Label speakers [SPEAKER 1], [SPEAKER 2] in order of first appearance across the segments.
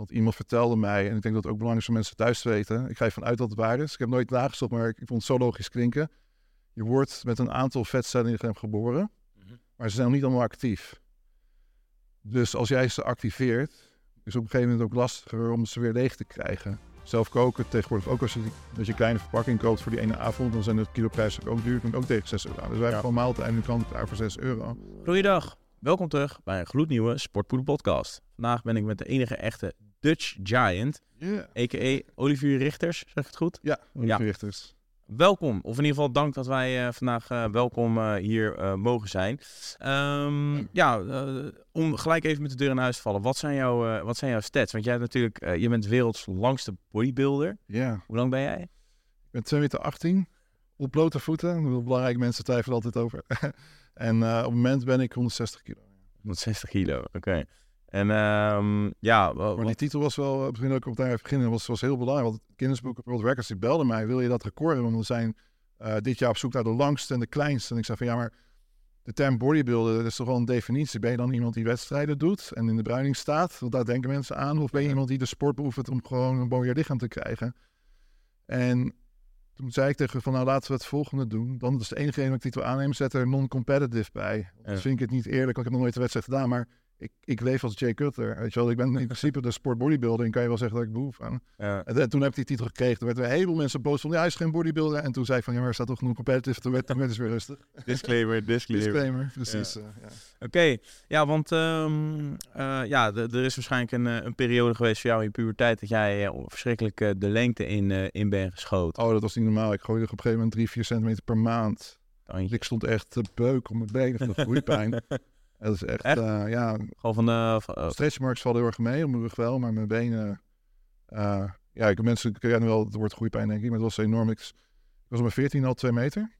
[SPEAKER 1] Want iemand vertelde mij, en ik denk dat het ook belangrijk is voor mensen thuis te weten. Ik ga ervan uit dat het waar is. Ik heb nooit nagezocht, maar ik, vond het zo logisch klinken. Je wordt met een aantal vetcellen in je lichaam geboren,
[SPEAKER 2] Mhm.
[SPEAKER 1] maar ze zijn nog niet allemaal actief. Dus als jij ze activeert, is het op een gegeven moment ook lastiger om ze weer leeg te krijgen. Zelf koken tegenwoordig ook als je, als je een kleine verpakking koopt voor die ene avond, dan zijn de kiloprijzen ook duur. Komt ook tegen 6 euro. Dus wij hebben gewoon maaltijd en nu kan het klaar voor 6 euro.
[SPEAKER 2] Goeiedag, welkom terug bij een gloednieuwe Sportpoeder podcast. Vandaag ben ik met de enige echte Dutch Giant,
[SPEAKER 1] Ja,
[SPEAKER 2] a.k.a. Olivier Richters, zeg ik het goed?
[SPEAKER 1] ja,
[SPEAKER 2] Ja.
[SPEAKER 1] richters.
[SPEAKER 2] Welkom, of in ieder geval dank dat wij eh, vandaag eh, welkom eh, hier mogen zijn. Ehm, ja, om gelijk even met de deur in huis te vallen, wat zijn, jouw, wat zijn jouw stats? Want jij hebt natuurlijk, je bent werelds langste bodybuilder.
[SPEAKER 1] Ja,
[SPEAKER 2] Hoe lang ben jij?
[SPEAKER 1] ik ben 2 meter 18, op blote voeten. Belangrijk, mensen twijfelen altijd over. en op het moment ben ik 160 kilo.
[SPEAKER 2] 160 kilo, oké. En ehm, ja,
[SPEAKER 1] Maar
[SPEAKER 2] wat-
[SPEAKER 1] die titel was wel, eh, misschien ook op daar even beginnen, was, was heel belangrijk. Want het Guinness Book of World Records, die belde mij, wil je dat record hebben? Want we zijn eh, dit jaar op zoek naar de langste en de kleinste. En ik zei van, ja, maar de term bodybuilder, dat is toch wel een definitie. Ben je dan iemand die wedstrijden doet en in de bruining staat? Want daar denken mensen aan. Of ben je iemand die de sport beoefent om gewoon een mooier lichaam te krijgen? En toen zei ik tegen van, nou laten we het volgende doen. Dan is de enige reden dat ik die titel aanneem, zet er non-competitive bij.
[SPEAKER 2] Ja.
[SPEAKER 1] Dan vind ik het niet eerlijk, want ik heb nog nooit een wedstrijd gedaan. Maar ik, ik leef als Jay Cutler. Weet je wel, ik ben in principe de sport bodybuilding, kan je wel zeggen dat ik behoef aan.
[SPEAKER 2] ja.
[SPEAKER 1] En, toen heb ik die titel gekregen. Toen werden een heleboel mensen boos van, ja, hij is geen bodybuilder. En toen zei ik van, ja, maar er staat toch non-competitive. Toen werd, toen werd het weer rustig.
[SPEAKER 2] Disclaimer, disclaimer.
[SPEAKER 1] Disclaimer, precies. eh, ja.
[SPEAKER 2] Oké, ja, want ehm, eh, ja, er is waarschijnlijk een, eh, een periode geweest voor jou in je puberteit dat jij eh, verschrikkelijk eh, de lengte in, eh, in bent geschoten.
[SPEAKER 1] Oh, dat was niet normaal. Ik gooide op een gegeven moment 3, 4 centimeter per maand.
[SPEAKER 2] Tandje.
[SPEAKER 1] Ik stond echt te beuk op mijn benen van de groeipijn. Dat is echt,
[SPEAKER 2] Echt?
[SPEAKER 1] eh, ja,
[SPEAKER 2] Gewoon van de... van- oh,
[SPEAKER 1] stretch marks vallen heel erg mee. Op mijn rug wel, maar mijn benen... eh, ja, ik, mensen kennen wel het woord groeipijn, denk ik. Maar het was enorm. Ik, ik was op mijn 14 al 2 meter.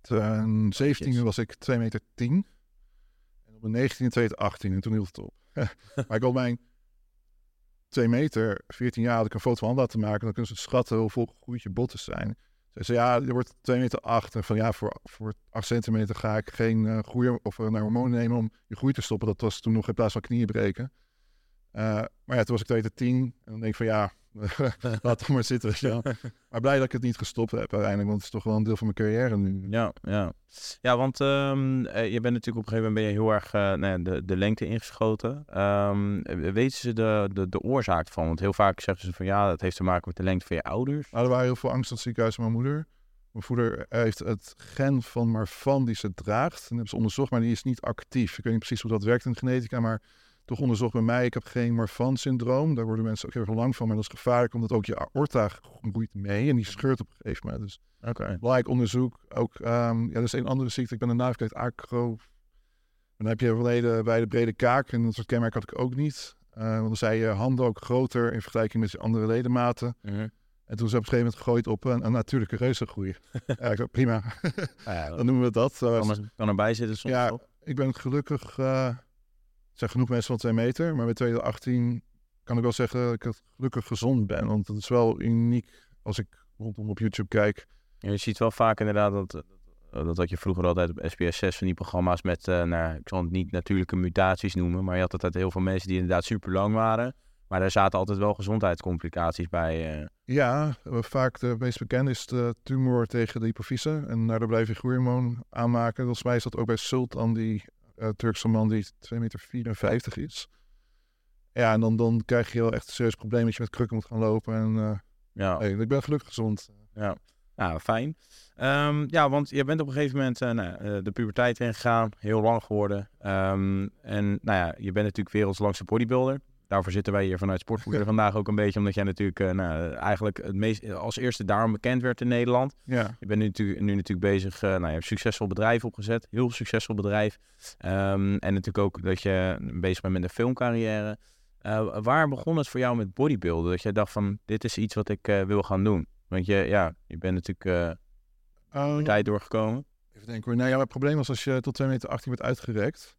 [SPEAKER 1] Ten 17 was ik 2 meter 10. En op mijn 19 2 meter 18. En toen hield het op. maar ik op mijn 2 meter, 14 jaar, had ik een foto van laten maken. Dan kunnen ze schatten hoe volgegroeid je botten zijn. Ze zei, ja, er wordt 2 meter 8. En van ja, voor, voor 8 centimeter ga ik geen eh groei of uh, naar hormonen nemen om je groei te stoppen. Dat was toen nog in plaats van knieën breken. Uh, maar ja, toen was ik 2 meter 10. En dan denk ik van ja, laat het maar zitten. wel. maar blij dat ik het niet gestopt heb uiteindelijk. Want het is toch wel een deel van mijn carrière nu.
[SPEAKER 2] Ja, ja. ja want ehm, eh, je bent natuurlijk op een gegeven moment ben je heel erg eh, nou ja, de, de lengte ingeschoten. Ehm, weten ze de, de, de oorzaak van? Want heel vaak zeggen ze van ja, dat heeft te maken met de lengte van je ouders.
[SPEAKER 1] Nou, er waren heel veel angst het ziekenhuis van mijn moeder. Mijn moeder heeft het gen van Marfan die ze draagt. En hebben ze onderzocht, maar die is niet actief. Ik weet niet precies hoe dat werkt in de genetica, maar toch onderzocht bij mij. Ik heb geen Marfan-syndroom. Daar worden mensen ook heel erg lang van, maar dat is gevaarlijk omdat ook je aorta groeit mee en die scheurt op een gegeven moment. Dus.
[SPEAKER 2] Okay.
[SPEAKER 1] belangrijk onderzoek. Ook, um, ja, dat is een andere ziekte. Ik ben een vergeten, acro. En dan heb je verleden bij de brede kaak en dat soort kenmerk had ik ook niet. Uh, want dan zijn je handen ook groter in vergelijking met je andere ledematen.
[SPEAKER 2] -hmm.
[SPEAKER 1] En toen is op een gegeven moment gegooid op een, een natuurlijke reuzengroei. ja, prima.
[SPEAKER 2] Ja,
[SPEAKER 1] dan noemen we dat.
[SPEAKER 2] Kan, er, kan erbij zitten soms
[SPEAKER 1] Ja,
[SPEAKER 2] op?
[SPEAKER 1] ik ben gelukkig... Uh, er zijn genoeg mensen van 2 meter. Maar bij 2018 kan ik wel zeggen dat ik gelukkig gezond ben. Want het is wel uniek als ik rondom op YouTube kijk.
[SPEAKER 2] Ja, je ziet wel vaak inderdaad dat... Dat had je vroeger altijd op SBS 6 van die programma's met, uh, nou, ik zal het niet natuurlijke mutaties noemen, maar je had altijd heel veel mensen die inderdaad super lang waren. Maar daar zaten altijd wel gezondheidscomplicaties bij. Uh.
[SPEAKER 1] Ja, vaak de meest bekende is de tumor tegen de hypofyse. En daar blijf je groeihormoon aanmaken. Volgens mij is dat ook bij Sultan, die uh, Turkse man die 2,54 meter is. Ja, en dan, dan krijg je wel echt een serieus probleem dat je met krukken moet gaan lopen. En uh,
[SPEAKER 2] ja.
[SPEAKER 1] Hey, ik ben gelukkig gezond.
[SPEAKER 2] Ja, fijn. Um, ja, want je bent op een gegeven moment uh, nou, de puberteit ingegaan, heel lang geworden. Um, en nou ja, je bent natuurlijk werelds langste bodybuilder. Daarvoor zitten wij hier vanuit Sportvoeder vandaag ook een beetje, omdat jij natuurlijk uh, nou, eigenlijk het meest, als eerste daarom bekend werd in Nederland.
[SPEAKER 1] Ja.
[SPEAKER 2] Je bent nu natuurlijk, nu natuurlijk bezig, uh, nou, je hebt een succesvol bedrijf opgezet, heel succesvol bedrijf. Um, en natuurlijk ook dat je bezig bent met een filmcarrière. Uh, waar begon het voor jou met bodybuilden? Dat jij dacht van, dit is iets wat ik wil gaan doen. Want je, ja, je bent natuurlijk uh, tijd doorgekomen.
[SPEAKER 1] Even denken hoor. Nou ja, het probleem was als je tot 2 meter 18 werd uitgerekt.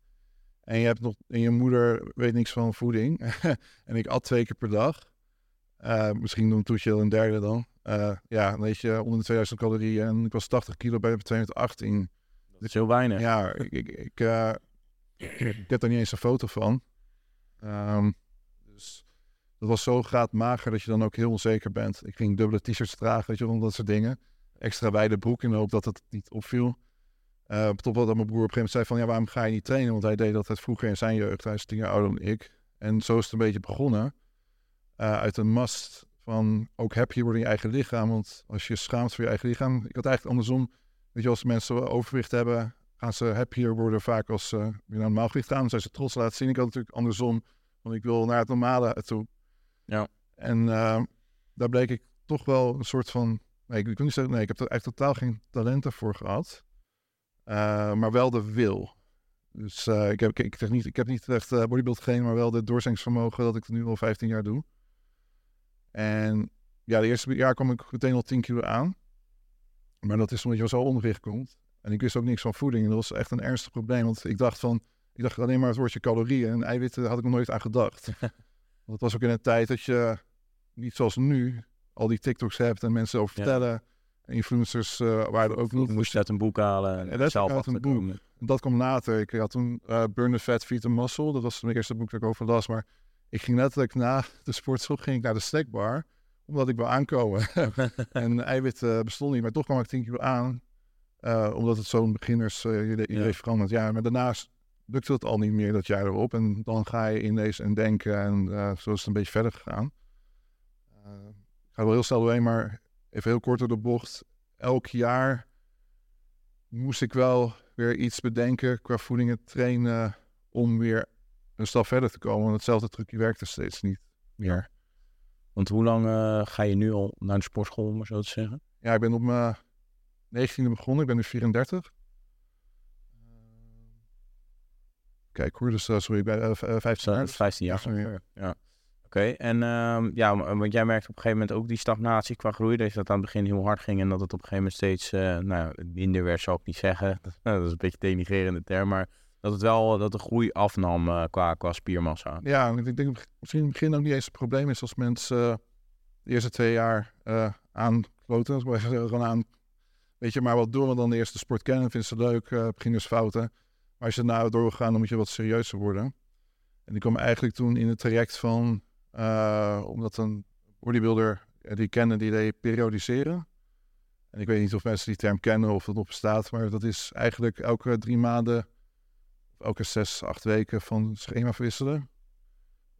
[SPEAKER 1] En je hebt nog, en je moeder weet niks van voeding. en ik at twee keer per dag. Uh, misschien een toetje een derde dan. Uh, ja, dan weet je, onder de 2000 calorieën. En ik was 80 kilo bij 2 meter 18.
[SPEAKER 2] Dat is heel weinig.
[SPEAKER 1] Ja, ik, ik, ik, uh, ik heb daar niet eens een foto van. Um, dus dat was zo graad mager dat je dan ook heel onzeker bent. Ik ging dubbele t-shirts dragen, weet je, wel, dat soort dingen. Extra wijde broek in de hoop dat het niet opviel. Uh, tot wat mijn broer op een gegeven moment zei van, ja, waarom ga je niet trainen? Want hij deed dat het vroeger in zijn jeugd. Hij is tien jaar ouder dan ik. En zo is het een beetje begonnen. Uh, uit een mast van ook happy worden in je eigen lichaam. Want als je schaamt voor je eigen lichaam. Ik had eigenlijk andersom. Weet je, als mensen overgewicht hebben, gaan ze happier worden vaak als ze weer naar normaal gewicht gaan. Dan zijn ze trots laten zien. Ik had natuurlijk andersom. Want ik wil naar het normale toe.
[SPEAKER 2] Ja.
[SPEAKER 1] En uh, daar bleek ik toch wel een soort van. Nee, ik, ik niet zeggen, nee, ik heb er eigenlijk totaal geen talenten voor gehad. Uh, maar wel de wil. Dus uh, ik, heb, ik, ik, niet, ik heb niet echt uh, bodybuild geen, maar wel de doorzettingsvermogen dat ik het nu al 15 jaar doe. En ja, de eerste jaar kwam ik meteen al 10 kilo aan. Maar dat is omdat je zo onderwicht komt. En ik wist ook niks van voeding. En dat was echt een ernstig probleem. Want ik dacht van, ik dacht alleen maar het woordje calorieën. En eiwitten had ik nog nooit aan gedacht. want het was ook in een tijd dat je, niet zoals nu, al die TikToks hebt en mensen over vertellen. Ja. En influencers uh, waren er ook niet.
[SPEAKER 2] Moest je uit een boek halen. En,
[SPEAKER 1] dat zelf uit een boek. Dat kwam later. Ik had toen uh, Burn the Fat, Feed the Muscle. Dat was het eerste boek dat ik over las. Maar ik ging letterlijk na de sportschool ging ik naar de snackbar. Omdat ik wil aankomen. en eiwit uh, bestond niet. Maar toch kwam ik 10 kilo aan. Uh, omdat het zo'n beginners uh, idee ja. veranderd. Ja, maar daarnaast lukte het al niet meer dat jaar erop. En dan ga je ineens en denken. En zo is het een beetje verder gegaan. ik ga wel heel snel doorheen, maar even heel kort door de bocht. Elk jaar moest ik wel weer iets bedenken qua voeding en trainen. Om weer een stap verder te komen. Want hetzelfde trucje werkte steeds niet meer.
[SPEAKER 2] Want hoe lang uh, ga je nu al naar de sportschool, om maar zo te zeggen?
[SPEAKER 1] Ja, ik ben op mijn 19e begonnen. Ik ben nu 34. Kijk hoor, dus uh, sorry, ik ben uh, 15 jaar.
[SPEAKER 2] 15 jaar. Ja. Oké, en uh, ja, want jij merkte op een gegeven moment ook die stagnatie qua groei. Dat dat aan het begin heel hard ging en dat het op een gegeven moment steeds uh, nou, minder werd, zou ik niet zeggen. dat is een beetje denigrerende term, maar dat het wel dat de groei afnam uh, qua, qua spiermassa.
[SPEAKER 1] Ja, ik denk misschien in het begin ook niet eens het probleem is als mensen uh, de eerste twee jaar uh, aankloten. Gewoon aan, weet je, maar wat doen we dan de eerste sport kennen, vinden ze leuk, uh, beginnersfouten. Maar als je nou doorgaan, dan moet je wat serieuzer worden. En die kwam eigenlijk toen in het traject van, omdat een bodybuilder die kennen, die deed periodiseren. En ik weet niet of mensen die term kennen of dat nog bestaat, maar dat is eigenlijk elke drie maanden elke zes, acht weken van schema verwisselen.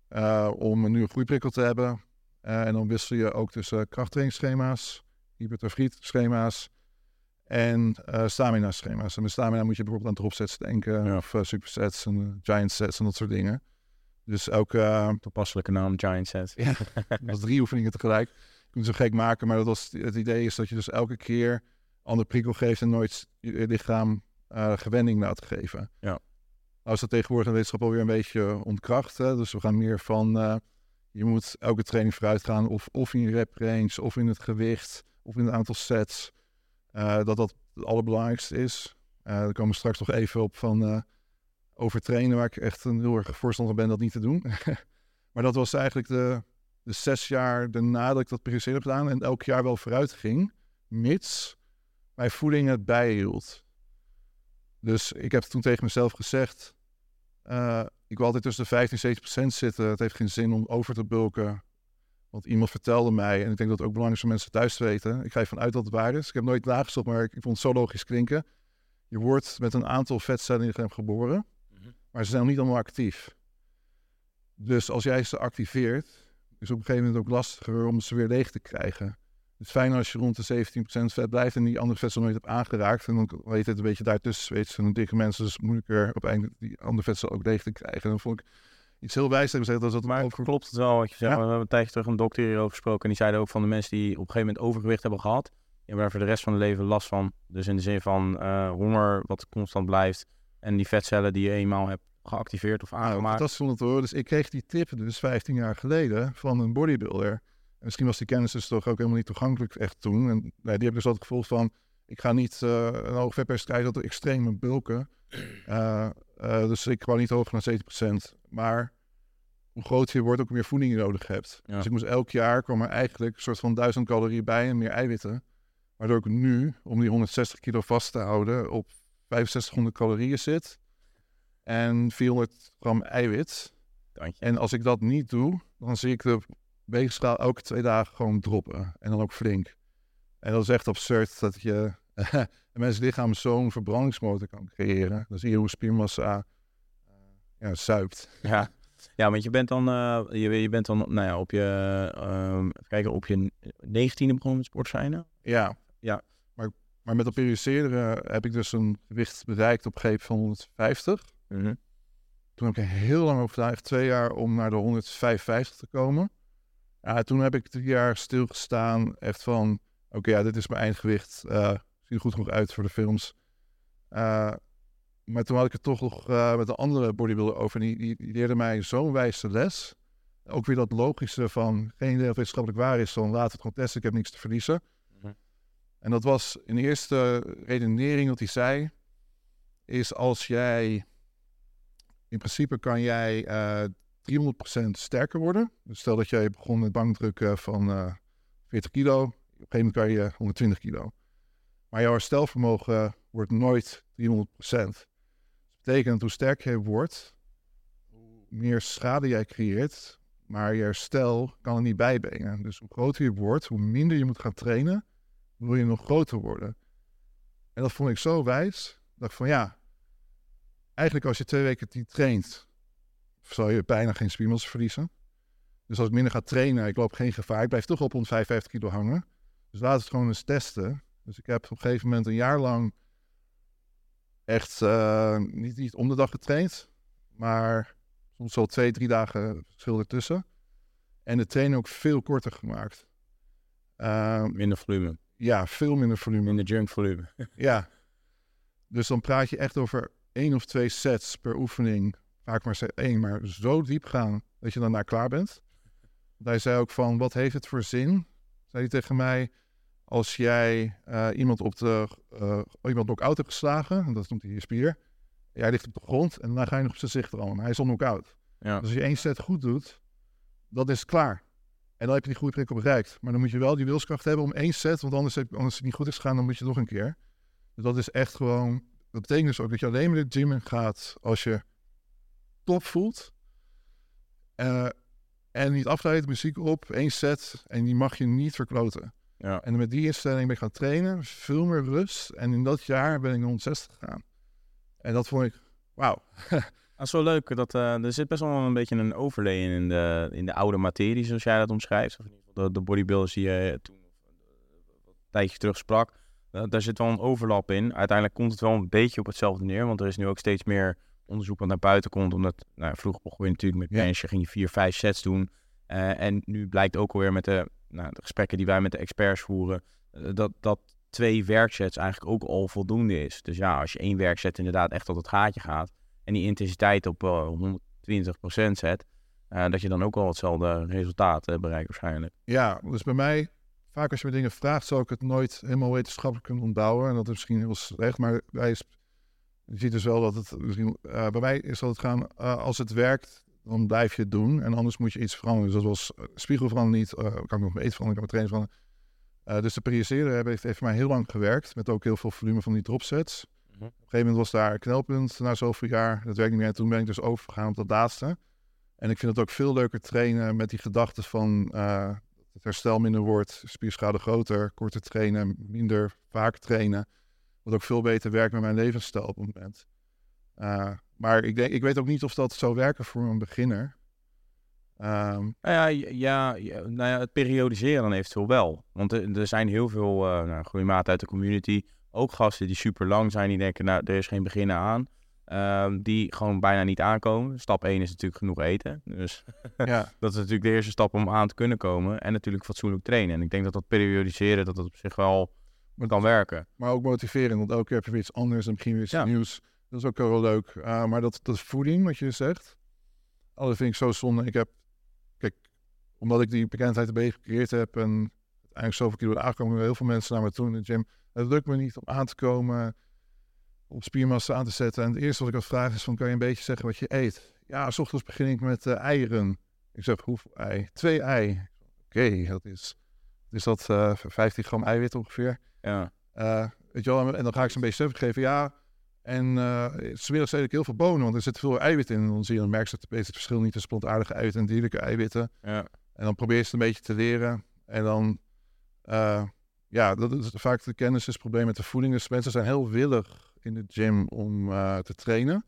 [SPEAKER 1] Uh, om een nieuwe groeiprikkel te hebben. Uh, en dan wissel je ook tussen krachttrainingsschema's, hypertrofie-schema's en uh, stamina-schema's. En met stamina moet je bijvoorbeeld aan dropsets denken, ja. of supersets en giant sets en dat soort dingen. Dus elke...
[SPEAKER 2] Toepasselijke naam, giant set.
[SPEAKER 1] ja, dat was drie oefeningen tegelijk. Ik moet het zo gek maken, maar dat was, het idee is dat je dus elke keer ander prikkel geeft en nooit je lichaam gewenning laat geven.
[SPEAKER 2] Ja.
[SPEAKER 1] Nou is dat tegenwoordig in de wetenschap alweer een beetje ontkracht. Hè? Dus we gaan meer van, uh, je moet elke training vooruit gaan. Of, of in je rep range, of in het gewicht, of in het aantal sets. Uh, dat dat het allerbelangrijkste is. Uh, daar komen we straks nog even op van overtrainen, waar ik echt een heel erg voorstander ben dat niet te doen. maar dat was eigenlijk de, de zes jaar daarna dat ik dat periodiseerd heb gedaan. En elk jaar wel vooruit ging, mits mijn voeding het bijhield. Dus ik heb toen tegen mezelf gezegd, uh, ik wil altijd tussen de 15 en 70 procent zitten. Het heeft geen zin om over te bulken. Want iemand vertelde mij, en ik denk dat het ook belangrijk is om mensen thuis te weten. Ik ga ervan uit dat het waar is. Ik heb nooit nagezocht, maar ik, vond het zo logisch klinken. Je wordt met een aantal vetcellen in je geboren. Maar ze zijn nog niet allemaal actief. Dus als jij ze activeert, is op een gegeven moment ook lastiger om ze weer leeg te krijgen. Het is fijn als je rond de 17% vet blijft en die andere vetsel nooit hebt aangeraakt. En dan weet het een beetje daartussen zweet. En dikke mensen dus moeilijker op einde die andere vetsel ook leeg te krijgen. En dan vond ik iets heel wijs dat gezegd dat dat
[SPEAKER 2] maar over... klopt het wel wat je zegt. Ja. We hebben een tijdje terug een dokter hierover gesproken. En die zeiden ook van de mensen die op een gegeven moment overgewicht hebben gehad. Die hebben daar voor de rest van hun leven last van. Dus in de zin van uh, honger wat constant blijft. En die vetcellen die je eenmaal hebt geactiveerd of aangemaakt. Nou,
[SPEAKER 1] dat is hoor. Dus ik kreeg die tip dus 15 jaar geleden van een bodybuilder. En misschien was die kennis dus toch ook helemaal niet toegankelijk echt toen. En nee, die hebben dus altijd het gevoel van, ik ga niet uh, een hoog vetpercentage tot extreme bulken. Uh, uh, dus ik kwam niet hoger dan 70%. Maar hoe groter je wordt, ook meer voeding je nodig hebt. Ja. Dus ik moest elk jaar kwam er eigenlijk een soort van 1000 calorieën bij en meer eiwitten. Waardoor ik nu, om die 160 kilo vast te houden, op 6500 calorieën zit. En 400 gram eiwit.
[SPEAKER 2] Tandje.
[SPEAKER 1] En als ik dat niet doe, dan zie ik de weegschaal elke twee dagen gewoon droppen. En dan ook flink. En dat is echt absurd dat je een mensen lichaam zo'n verbrandingsmotor kan creëren. Dan zie je hoe spiermassa eh, ja, zuipt.
[SPEAKER 2] Ja. ja, want je bent dan, eh, je, je bent dan nou ja, op je, ehm, even kijken, op je negentiende begonnen met sportzijnen.
[SPEAKER 1] Ja.
[SPEAKER 2] Ja.
[SPEAKER 1] Maar, met dat periodiseren heb ik dus een gewicht bereikt op een gegeven van 150. Toen heb ik er heel lang over gedaan, twee jaar om naar de 155 te komen. Ja, toen heb ik drie jaar stilgestaan, echt van, oké, ja, dit is mijn eindgewicht. eh ziet er goed genoeg uit voor de films. Eh, maar toen had ik het toch nog eh, met een andere bodybuilder over. En die, die, die leerde mij zo'n wijze les. Ook weer dat logische van, geen idee of wetenschappelijk waar is, dan laat het gewoon testen, ik heb niks te verliezen. En dat was in de eerste redenering wat hij zei, is als jij, in principe kan jij eh 300% sterker worden. Dus stel dat jij begon met bankdrukken van eh 40 kilo, op een gegeven moment kan je 120 kilo. Maar jouw herstelvermogen wordt nooit 300%. Dat betekent hoe sterker je wordt, hoe meer schade jij creëert, maar je herstel kan er niet bijbrengen. Dus hoe groter je wordt, hoe minder je moet gaan trainen, wil je nog groter worden. En dat vond ik zo wijs, dat ik van ja, eigenlijk als je twee weken niet traint, zal je bijna geen spiermassa verliezen. Dus als ik minder ga trainen, ik loop geen gevaar, ik blijf toch op 155 kilo hangen. Dus laat het gewoon eens testen. Dus ik heb op een gegeven moment een jaar lang echt eh, niet, niet om de dag getraind, maar soms wel twee, drie dagen verschil ertussen. En de training ook veel korter gemaakt. Uh,
[SPEAKER 2] Minder volume.
[SPEAKER 1] Ja, veel minder volume.
[SPEAKER 2] Minder junk volume.
[SPEAKER 1] Ja. Dus dan praat je echt over één of twee sets per oefening. Vaak maar set één, maar zo diep gaan dat je daarna klaar bent. Want hij zei ook van, wat heeft het voor zin? Zei hij tegen mij, als jij eh, iemand op de uh, iemand knock-out hebt geslagen, en dat noemt hij je spier. Jij ligt op de grond en daarna ga je nog op zijn zicht rammen. Hij is al knock-out.
[SPEAKER 2] Ja.
[SPEAKER 1] Dus als je één set goed doet, dan is klaar. En dan heb je die goede prikkel bereikt. Maar dan moet je wel die wilskracht hebben om één set, want anders, heb, anders het niet goed is gegaan, dan moet je nog een keer. Dus dat is echt gewoon, dat betekent dus ook dat je alleen maar de gym in gaat als je top voelt. Uh, en niet afleiden, muziek op, één set en die mag je niet verkloten.
[SPEAKER 2] Ja.
[SPEAKER 1] En met die instelling ben ik gaan trainen, veel meer rust. En in dat jaar ben ik naar 160 gegaan. En dat vond ik, wauw.
[SPEAKER 2] Dat is wel leuk. Dat, uh, er zit best wel een beetje een overlay in, in de, in de oude materie, zoals jij dat omschrijft. Of in ieder geval de, de bodybuilders die je toen een tijdje terug sprak. Uh, daar zit wel een overlap in. Uiteindelijk komt het wel een beetje op hetzelfde neer. Want er is nu ook steeds meer onderzoek wat naar buiten komt. Omdat nou, vroeger begon je natuurlijk met bench. Je ging je vier, vijf sets doen. Uh, en nu blijkt ook alweer met de, nou, de gesprekken die wij met de experts voeren. dat, dat twee werksets eigenlijk ook al voldoende is. Dus ja, als je één werkset inderdaad echt tot het gaatje gaat en die intensiteit op uh, 120% zet, uh, dat je dan ook al hetzelfde resultaat uh, bereikt waarschijnlijk.
[SPEAKER 1] Ja, dus bij mij, vaak als je me dingen vraagt, zou ik het nooit helemaal wetenschappelijk kunnen ontbouwen. En dat is misschien heel slecht, maar wij, je ziet dus wel dat het misschien, bij mij is dat het gaan, als het werkt, dan blijf je het doen. En anders moet je iets veranderen. Dus dat was spiegel niet, kan ik nog mijn eten veranderen, kan mijn trainen veranderen. Dus de periodiseren heeft, heeft voor mij heel lang gewerkt, met ook heel veel volume van die dropsets. -hmm. Op een gegeven moment was daar een knelpunt na zoveel jaar. Dat werkt niet meer. En toen ben ik dus overgegaan op dat laatste. En ik vind het ook veel leuker trainen met die gedachten van uh, het herstel minder wordt, spierschade groter, korter trainen, minder vaak trainen. Wat ook veel beter werkt met mijn levensstijl op het moment. Uh, maar ik, denk, ik weet ook niet of dat zou werken voor een beginner.
[SPEAKER 2] Um, ja, ja, ja, nou ja, het periodiseren dan eventueel wel. Want er, er zijn heel veel uh, nou, goede maat uit de community. Ook gasten die super lang zijn, die denken, nou, er is geen beginnen aan. Um, die gewoon bijna niet aankomen. Stap 1 is natuurlijk genoeg eten. Dus ja. dat is natuurlijk de eerste stap om aan te kunnen komen. En natuurlijk fatsoenlijk trainen. En ik denk dat dat periodiseren, dat dat op zich wel maar kan werken.
[SPEAKER 1] Maar ook motiverend, want elke keer heb je weer iets anders en begin weer iets ja. nieuws. Dat is ook wel leuk. Uh, maar dat, dat voeding, wat je zegt, oh, dat vind ik zo zonde. Ik heb, kijk, omdat ik die bekendheid erbij gecreëerd heb en uiteindelijk zoveel kilo aankomen, heel veel mensen naar me toe in de gym. Het lukt me niet om aan te komen, op spiermassa aan te zetten. En het eerste wat ik als vraag is van, kan je een beetje zeggen wat je eet? Ja, s ochtends begin ik met uh, eieren. Ik zeg, hoeveel ei? Twee ei. Oké, okay, dat is, is dat uh, 15 gram eiwit ongeveer.
[SPEAKER 2] Ja.
[SPEAKER 1] Uh, weet je wel, en dan ga ik ze een beetje stuf geven. Ja, En uh, ze willen steeds heel veel bonen, want er zit veel eiwit in. En dan zie je, dan merk je het, het verschil niet tussen plantaardige eiwitten en dierlijke eiwitten.
[SPEAKER 2] Ja.
[SPEAKER 1] En dan probeer je het een beetje te leren. En dan, uh, ja, dat is vaak de kennis is het probleem met de voeding. Dus mensen zijn heel willig in de gym om uh, te trainen.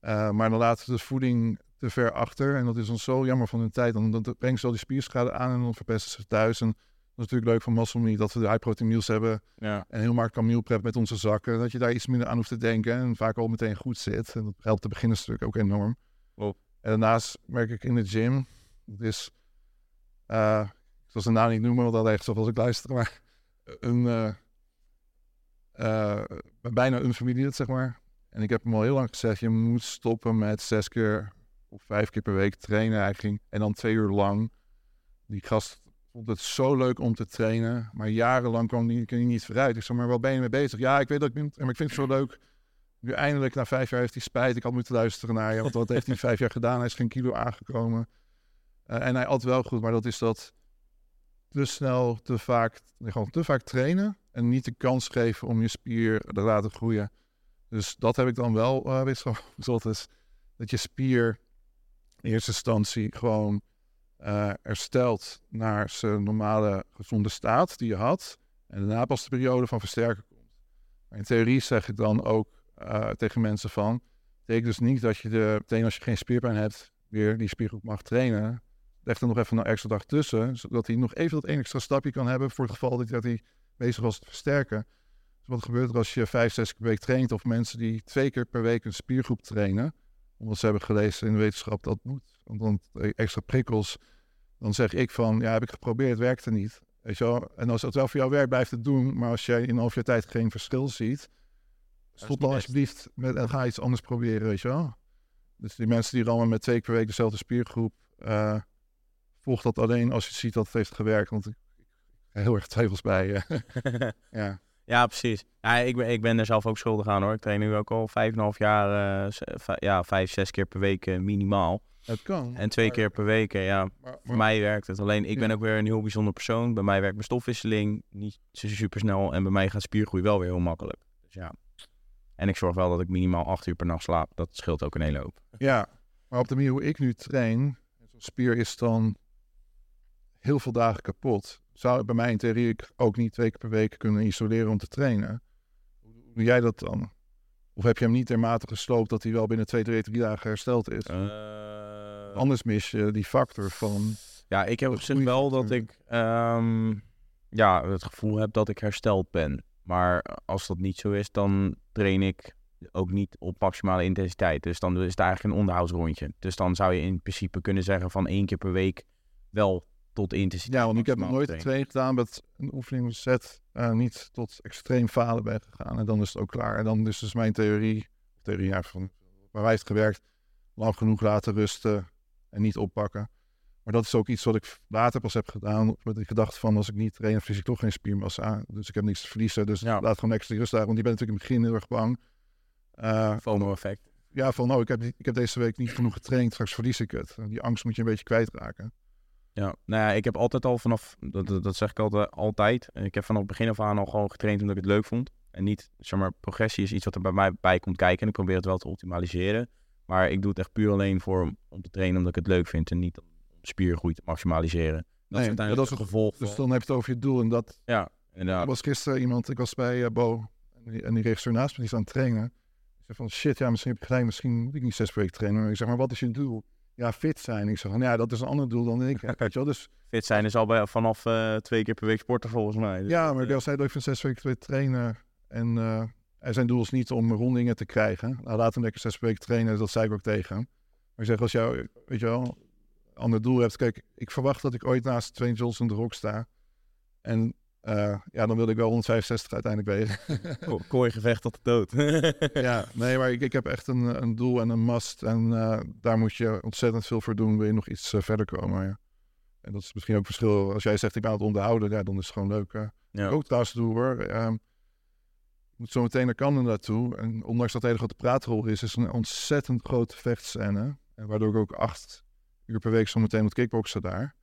[SPEAKER 1] maar dan laten ze de voeding te ver achter. En dat is dan zo jammer van hun tijd. Dan, dan brengen ze al die spierschade aan en dan verpesten ze thuis. En dat is natuurlijk leuk van Muscle Me dat we de high protein meals hebben.
[SPEAKER 2] Ja.
[SPEAKER 1] En heel makkelijk kan meal prep met onze zakken. Dat je daar iets minder aan hoeft te denken. En vaak al meteen goed zit. En dat helpt de beginnerstuk ook enorm. En daarnaast merk ik in de gym. Dat is, uh, zal zijn naam niet noemen, want dat echt zoals ik luister. Maar een, uh, uh, bijna een familie, zeg maar. En ik heb hem al heel lang gezegd, je moet stoppen met zes keer of vijf keer per week trainen eigenlijk. En dan twee uur lang. Die gast vond het zo leuk om te trainen. Maar jarenlang kwam kon hij niet vooruit. Ik zei, maar waar ben je mee bezig? Ja, ik weet dat ik niet, maar ik vind het zo leuk. Nu eindelijk, na vijf jaar, heeft hij spijt. Ik had moeten luisteren naar je, want wat heeft hij vijf jaar gedaan? Hij is geen kilo aangekomen. En hij at wel goed, maar dat is dat te snel, te vaak, gewoon te vaak trainen. En niet de kans geven om je spier te laten groeien. Dus dat heb ik dan wel, uh, je, dat is dat je spier in eerste instantie gewoon uh, herstelt naar zijn normale gezonde staat die je had. En daarna pas de periode van versterken komt. In theorie zeg ik dan ook uh, tegen mensen van... betekent dus niet dat je de, meteen als je geen spierpijn hebt... weer die spiergroep mag trainen. Leg er nog even een extra dag tussen... zodat hij nog even dat één extra stapje kan hebben... voor het geval dat hij bezig was te versterken. Dus wat gebeurt er als je vijf, zes keer per week traint... of mensen die twee keer per week een spiergroep trainen... omdat ze hebben gelezen in de wetenschap dat moet... want dan extra prikkels dan zeg ik van, ja, heb ik geprobeerd, het werkte niet. Weet je wel? En als het wel voor jou werkt, blijf het doen. Maar als jij in een half jaar tijd geen verschil ziet, stop dan alsjeblieft met en ga iets anders proberen, weet je wel. Dus die mensen die allemaal met twee keer per week dezelfde spiergroep, uh, volg dat alleen als je ziet dat het heeft gewerkt. Want ik, heb heel erg twijfels bij. ja.
[SPEAKER 2] Ja, precies. Ja, ik, ben, ik ben er zelf ook schuldig aan hoor. Ik train nu ook al vijf en een half jaar, uh, ja, vijf, zes keer per week uh, minimaal.
[SPEAKER 1] Het kan.
[SPEAKER 2] En twee
[SPEAKER 1] maar,
[SPEAKER 2] keer per week, ja.
[SPEAKER 1] Maar, maar,
[SPEAKER 2] Voor mij werkt het. Alleen ik
[SPEAKER 1] Ja.
[SPEAKER 2] ben ook weer een heel bijzonder persoon. Bij mij werkt mijn stofwisseling niet super snel. En bij mij gaat spiergroei wel weer heel makkelijk. Dus ja. En ik zorg wel dat ik minimaal acht uur per nacht slaap. Dat scheelt ook een hele hoop.
[SPEAKER 1] Ja, maar op de manier hoe ik nu train, spier is dan heel veel dagen kapot. Zou bij mij in theorie ook niet twee keer per week kunnen isoleren om te trainen? Hoe doe jij dat dan? Of heb je hem niet dermate gesloopt dat hij wel binnen twee, drie, drie dagen hersteld is?
[SPEAKER 2] Eh,
[SPEAKER 1] Anders mis je die factor van...
[SPEAKER 2] Ja, ik heb op zich wel
[SPEAKER 1] factor.
[SPEAKER 2] dat ik ehm, ja, het gevoel heb dat ik hersteld ben. Maar als dat niet zo is, dan train ik ook niet op maximale intensiteit. Dus dan is het eigenlijk een onderhoudsrondje. Dus dan zou je in principe kunnen zeggen van één keer per week wel tot intensiteit.
[SPEAKER 1] Ja, want ik heb nog nooit een training gedaan met een oefening set eh, niet tot extreem falen ben gegaan. En dan is het ook klaar. En dan is dus mijn theorie, theorie ja, van waar wij heeft gewerkt, lang genoeg laten rusten en niet oppakken. Maar dat is ook iets wat ik later pas heb gedaan. Met de gedachte van als ik niet train, verlies ik toch geen spiermassa. Dus ik heb niks te verliezen. Dus
[SPEAKER 2] Ja.
[SPEAKER 1] laat gewoon extra rust daar. Want die ben natuurlijk in het begin heel erg bang. Eh,
[SPEAKER 2] FOMO-effect.
[SPEAKER 1] ja, van oh, ik heb, ik heb deze week niet genoeg getraind. Straks verlies ik het. Die angst moet je een beetje kwijtraken.
[SPEAKER 2] Ja, nou ja, ik heb altijd al vanaf, dat, dat, zeg ik altijd, altijd. Ik heb vanaf het begin af aan al gewoon getraind omdat ik het leuk vond. En niet, zeg maar, progressie is iets wat er bij mij bij komt kijken. En ik probeer het wel te optimaliseren. Maar ik doe het echt puur alleen voor om, te trainen omdat ik het leuk vind. En niet om spiergroei te maximaliseren. Dat
[SPEAKER 1] Nee,
[SPEAKER 2] is uiteindelijk
[SPEAKER 1] dat is
[SPEAKER 2] het gevolg
[SPEAKER 1] Dus dan heb je het over je doel. En dat
[SPEAKER 2] Ja,
[SPEAKER 1] Er
[SPEAKER 2] inderdaad.
[SPEAKER 1] was gisteren iemand, ik was bij eh, Bo en die, en die regisseur naast me, die is aan het trainen. Ik zei van shit, ja, misschien heb je gelijk, misschien moet ik niet zes week trainen. Maar ik zeg, maar wat is je doel? Ja, fit zijn. Ik zeg van, ja, dat is een ander doel dan ik. heb, Weet je wel? Dus
[SPEAKER 2] Fit zijn is al bij, vanaf eh, twee keer per week sporten volgens mij. Dus
[SPEAKER 1] ja,
[SPEAKER 2] dat,
[SPEAKER 1] maar
[SPEAKER 2] eh,
[SPEAKER 1] als hij leuk vindt zes weken trainen en eh, en zijn doel is niet om rondingen te krijgen. Nou, laat hem lekker zes week trainen, dat zei ik ook tegen hem. Maar ik zeg, als jou, weet je wel, ander doel hebt. Kijk, ik verwacht dat ik ooit naast Dwayne Johnson de Rock sta. En eh, ja, dan wil ik wel 165 uiteindelijk wegen.
[SPEAKER 2] ko- kooigevecht tot de dood.
[SPEAKER 1] ja, nee, maar ik, ik heb echt een, een doel en een must. En eh, daar moet je ontzettend veel voor doen. Wil je nog iets eh, verder komen. Ja. En dat is misschien ook verschil. Als jij zegt ik ben aan het onderhouden, ja, dan is het gewoon leuk. hè.
[SPEAKER 2] ja.
[SPEAKER 1] Ook trouwens doe hoor. Ehm, ik moet zo meteen naar Canada naartoe. En ondanks dat het hele grote praatrol is, is het een ontzettend grote vechtscène. En waardoor ik ook acht uur per week zo meteen moet kickboksen daar.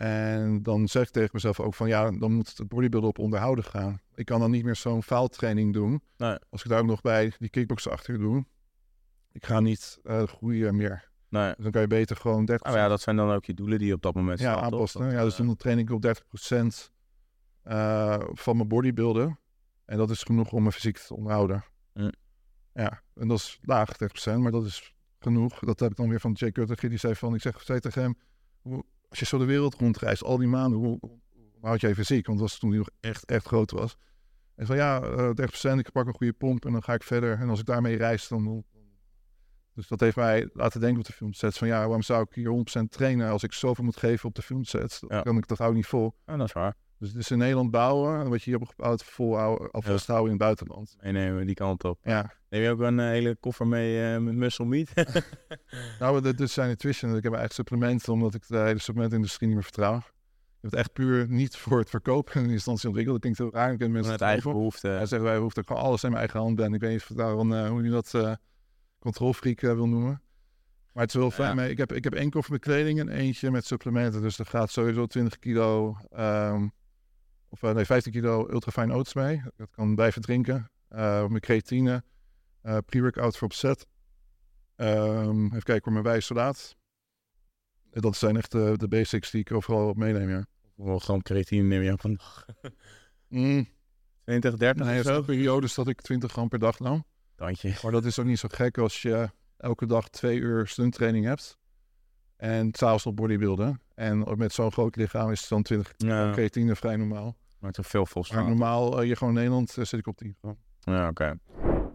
[SPEAKER 1] En dan zeg ik tegen mezelf ook van ja, dan moet het bodybuilden op onderhouden gaan. Ik kan dan niet meer zo'n faaltraining doen.
[SPEAKER 2] Nee.
[SPEAKER 1] Als ik daar ook nog bij die kickbox achter doe. Ik ga niet eh, groeien meer.
[SPEAKER 2] Nee.
[SPEAKER 1] Dus dan kan je beter gewoon 30%
[SPEAKER 2] Nou ja, dat zijn dan ook je doelen die je op dat moment
[SPEAKER 1] ja, aanpassen.
[SPEAKER 2] Dat,
[SPEAKER 1] ja, dus
[SPEAKER 2] eh,
[SPEAKER 1] dan train ik op 30% eh van mijn bodybuilden. En dat is genoeg om mijn fysiek te onderhouden.
[SPEAKER 2] Mm.
[SPEAKER 1] Ja, en dat is laag, 30%, maar dat is genoeg. Dat heb ik dan weer van Jay Cutler. Die zei van, ik zeg tegen hem, als je zo de wereld rondreist, al die maanden, hoe, hoe houd jij fysiek? Want dat was toen hij nog echt, echt groot was. En van ja, eh 30%, ik pak een goede pomp en dan ga ik verder. En als ik daarmee reis, dan... Dus dat heeft mij laten denken op de filmsets. Van ja, waarom zou ik hier 100% trainen als ik zoveel moet geven op de filmsets? Dat
[SPEAKER 2] Ja.
[SPEAKER 1] kan ik toch ook niet vol.
[SPEAKER 2] ja, dat is waar.
[SPEAKER 1] Dus is in Nederland bouwen, en wat je hier hebt gebouwd, volhouden, of vasthouden in het buitenland.
[SPEAKER 2] Meenemen die kant op.
[SPEAKER 1] Ja,
[SPEAKER 2] Neem je ook een eh, hele koffer mee eh, met muscle meat?
[SPEAKER 1] nou, dit, dit zijn nutrition. Ik heb eigenlijk supplementen, omdat ik de hele supplementindustrie niet meer vertrouw. Ik heb het echt puur niet voor het verkopen in instantie ontwikkeld. Dat klinkt heel raar. Ik ken mensen
[SPEAKER 2] Met
[SPEAKER 1] het
[SPEAKER 2] eigen
[SPEAKER 1] geloven.
[SPEAKER 2] behoeften.
[SPEAKER 1] Hij zegt, wij hoeven gewoon alles in mijn eigen hand ben. Ik weet niet of daarom, eh, hoe je dat eh controlfreak wil noemen. Maar het is wel fijn.
[SPEAKER 2] Ja.
[SPEAKER 1] mee. Ik, heb, ik heb één koffer met kleding en eentje met supplementen. Dus er gaat sowieso 20 kilo, ehm, of eh, nee, 15 kilo ultrafine oats mee. Dat kan blijven drinken. Eh mijn creatine, eh pre-workout voor opzet. Ehm, even kijken voor mijn wijze soldaat. Dat zijn echt de, de basics die ik overal op meeneem, ja.
[SPEAKER 2] Hoeveel gram creatine neem je van
[SPEAKER 1] Mm,
[SPEAKER 2] 20, 30
[SPEAKER 1] nee,
[SPEAKER 2] of
[SPEAKER 1] er
[SPEAKER 2] zo?
[SPEAKER 1] periodes dat ik 20 gram per dag nam.
[SPEAKER 2] Tandje.
[SPEAKER 1] Maar dat is ook niet zo gek als je elke dag twee uur stunttraining hebt. En s'avonds nog bodybuilden. En met zo'n groot lichaam is het dan 20
[SPEAKER 2] Ja,
[SPEAKER 1] creatine vrij normaal.
[SPEAKER 2] maar te veel
[SPEAKER 1] Maar
[SPEAKER 2] volstaan.
[SPEAKER 1] normaal, eh, je gewoon in Nederland, eh, zit ik op 10 gram.
[SPEAKER 2] Ja, oké.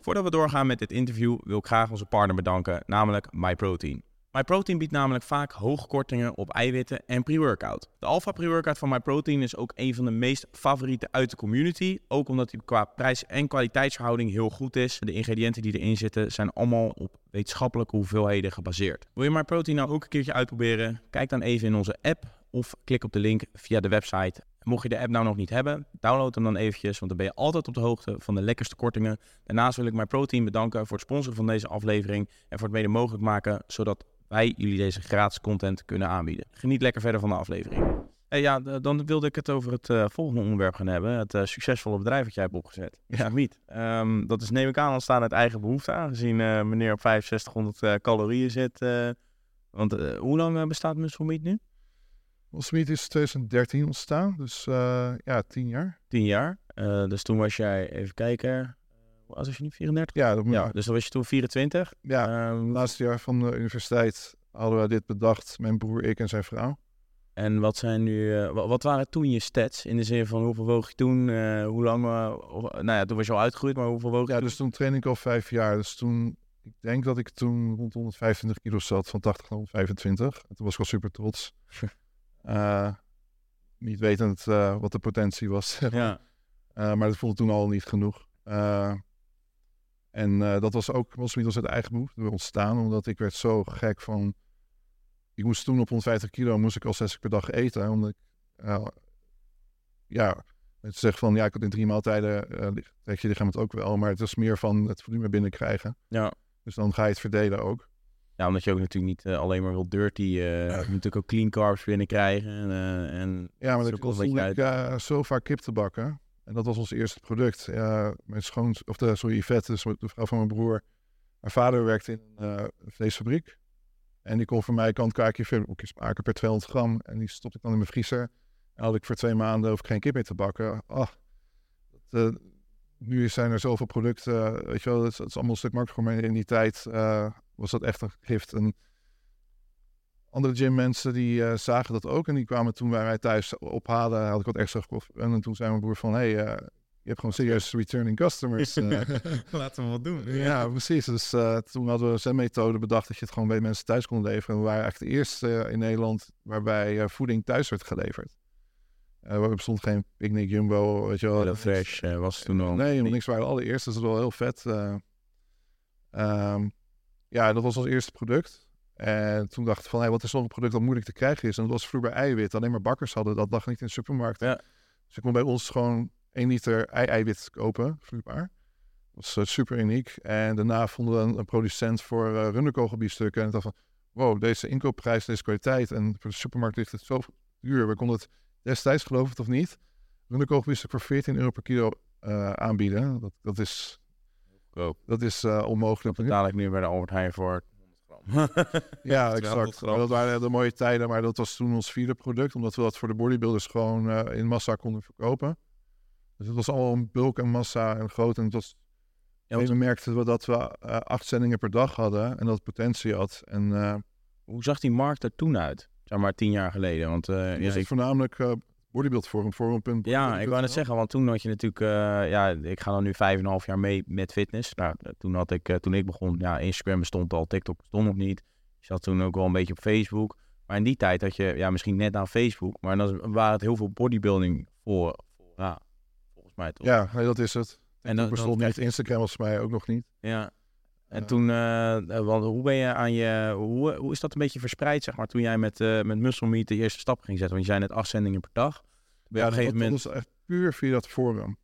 [SPEAKER 2] Voordat we doorgaan met dit interview wil ik graag onze partner bedanken, namelijk MyProtein. MyProtein biedt namelijk vaak hoge kortingen op eiwitten en pre-workout. De Alpha pre-workout van MyProtein is ook een van de meest favorieten uit de community. Ook omdat hij qua prijs- en kwaliteitsverhouding heel goed is. De ingrediënten die erin zitten zijn allemaal op wetenschappelijke hoeveelheden gebaseerd. Wil je MyProtein nou ook een keertje uitproberen? Kijk dan even in onze app of klik op de link via de website. Mocht je de app nou nog niet hebben, download hem dan eventjes, want dan ben je altijd op de hoogte van de lekkerste kortingen. Daarnaast wil ik MyProtein bedanken voor het sponsoren van deze aflevering en voor het mede mogelijk maken, zodat wij jullie deze gratis content kunnen aanbieden. Geniet lekker verder van de aflevering. Ja, dan wilde ik het over het eh, volgende onderwerp gaan hebben. Het eh, succesvolle bedrijf dat jij hebt opgezet.
[SPEAKER 1] Ja.
[SPEAKER 2] Niet. Ehm, dat is neem ik aan ontstaan uit eigen behoefte, aangezien eh, meneer op 6500 eh, calorieën zit. eh. want hoe lang bestaat Muscle Meat nu?
[SPEAKER 1] Osmeet is 2013 ontstaan, dus eh, ja, 10 jaar.
[SPEAKER 2] Tien jaar. Eh, dus toen was jij, even kijken, was je nu? 34?
[SPEAKER 1] Ja, dat
[SPEAKER 2] Ja, dus dan was je toen 24.
[SPEAKER 1] ja.
[SPEAKER 2] Ehm,
[SPEAKER 1] laatste jaar van de universiteit hadden we dit bedacht, mijn broer, ik en zijn vrouw.
[SPEAKER 2] En wat zijn nu, eh, wa- wat waren toen je stats? In de zin van hoeveel woog je toen? eh, hoe lang? eh, nou ja, toen was je al uitgegroeid, maar hoeveel woog je?
[SPEAKER 1] Ja, dus toen train ik al vijf jaar. Dus toen, ik denk dat ik toen rond 125 kilo zat, van 80 naar 125. En toen was ik al super trots. Niet wetend wat de potentie was.
[SPEAKER 2] Ja,
[SPEAKER 1] maar dat voelde toen al niet genoeg. En eh, dat was ook was als het eigen behoefte ontstaan, omdat ik werd zo gek van. Ik moest toen op 150 kilo moest ik al zes keer per dag eten, omdat ik eh, ja, het zegt van ja, ik had in drie maaltijden li- trek je lichaam het ook wel, maar het is meer van het volume binnenkrijgen.
[SPEAKER 2] ja.
[SPEAKER 1] Dus dan ga je het verdelen ook.
[SPEAKER 2] ja, omdat je ook natuurlijk niet alleen maar wil dirty, moet natuurlijk ook clean carbs binnenkrijgen. En, en
[SPEAKER 1] Ja, maar
[SPEAKER 2] is
[SPEAKER 1] ik was ik, zo vaak kip te bakken. En dat was ons eerste product. Mijn schoon, of de, sorry, Yvette, de vrouw van mijn broer. Haar vader werkte in een eh, vleesfabriek. En die kon voor mij filmpjes maken per 200 gram. En die stopte ik dan in mijn vriezer. En had ik voor twee maanden ik geen kip meer te bakken. Ach, dat, eh, nu zijn er zoveel producten. weet je wel, het is, allemaal een stuk makkelijker. Maar in die tijd eh, was dat echt een gift. En andere gymmensen die eh, zagen dat ook. En die kwamen toen bij mij thuis ophalen. Had ik wat extra gekocht. En toen zei mijn broer van... Hé, hey, eh, je hebt gewoon serieus returning customers. eh.
[SPEAKER 2] Laten we wat doen.
[SPEAKER 1] ja, precies. Dus eh, toen hadden we zijn methode bedacht dat je het gewoon bij mensen thuis kon leveren. En we waren eigenlijk de eerste in Nederland waarbij eh, voeding thuis werd geleverd. Eh er bestond geen Picnic Jumbo, weet je wel.
[SPEAKER 2] Hello Fresh was toen al.
[SPEAKER 1] Nee, helemaal niks. We waren de allereerste. Dus dat was wel heel vet. eh. Ehm, ja, dat was ons eerste product. En toen dacht ik van, hé, wat is nog een product dat moeilijk te krijgen is? En dat was vloeibaar eiwit. Alleen maar bakkers hadden dat lag niet in de supermarkt.
[SPEAKER 2] Ja.
[SPEAKER 1] Dus ik kon bij ons gewoon 1 liter ei-eiwit kopen, vloeibaar. Dat was eh, super uniek. En daarna vonden we een, een producent voor uh. En ik dacht van, wow, deze inkoopprijs, deze kwaliteit. En voor de supermarkt ligt het zo duur. We konden het destijds, geloof het of niet, ik voor 14 euro per kilo eh, aanbieden. Dat, dat is,
[SPEAKER 2] Goedkoop.
[SPEAKER 1] dat is onmogelijk.
[SPEAKER 2] Dat betaal ik nu bij de Albert Heijn voor 100 gram.
[SPEAKER 1] Ja,
[SPEAKER 2] 200
[SPEAKER 1] exact. dat waren de mooie tijden, maar dat was toen ons vierde product, omdat we dat voor de bodybuilders gewoon eh, in massa konden verkopen. Dus het was allemaal een bulk en massa en groot. En het was,
[SPEAKER 2] Ja, want-
[SPEAKER 1] we merkten we dat we eh, acht zendingen per dag hadden en dat het potentie had. En eh
[SPEAKER 2] Hoe zag die markt er toen uit? Zeg maar tien jaar geleden. Want
[SPEAKER 1] ja,
[SPEAKER 2] ja, ik,
[SPEAKER 1] voornamelijk eh bodybuild forum,
[SPEAKER 2] ja, ik wou net zeggen, want toen had je natuurlijk, eh, ja, ik ga dan nu vijf en een half jaar mee met fitness. Nou, eh, toen had ik, eh, toen ik begon, ja, Instagram bestond al, TikTok bestond nog niet. Je zat toen ook wel een beetje op Facebook. Maar in die tijd had je, ja, misschien net aan Facebook, maar dan waren het heel veel bodybuilding voor, voor ja, volgens mij toch?
[SPEAKER 1] Ja, nee, dat is het.
[SPEAKER 2] en dan,
[SPEAKER 1] dat bestond niet. Instagram voor mij ook nog niet.
[SPEAKER 2] Ja. En toen, eh, eh, want hoe ben je aan je, hoe, hoe is dat een beetje verspreid, zeg maar, toen jij met, eh met Muscle Meet de eerste stap ging zetten? Want je zei net acht zendingen per dag. Ben
[SPEAKER 1] Ja,
[SPEAKER 2] op een gegeven moment,
[SPEAKER 1] dat was echt puur via dat forum.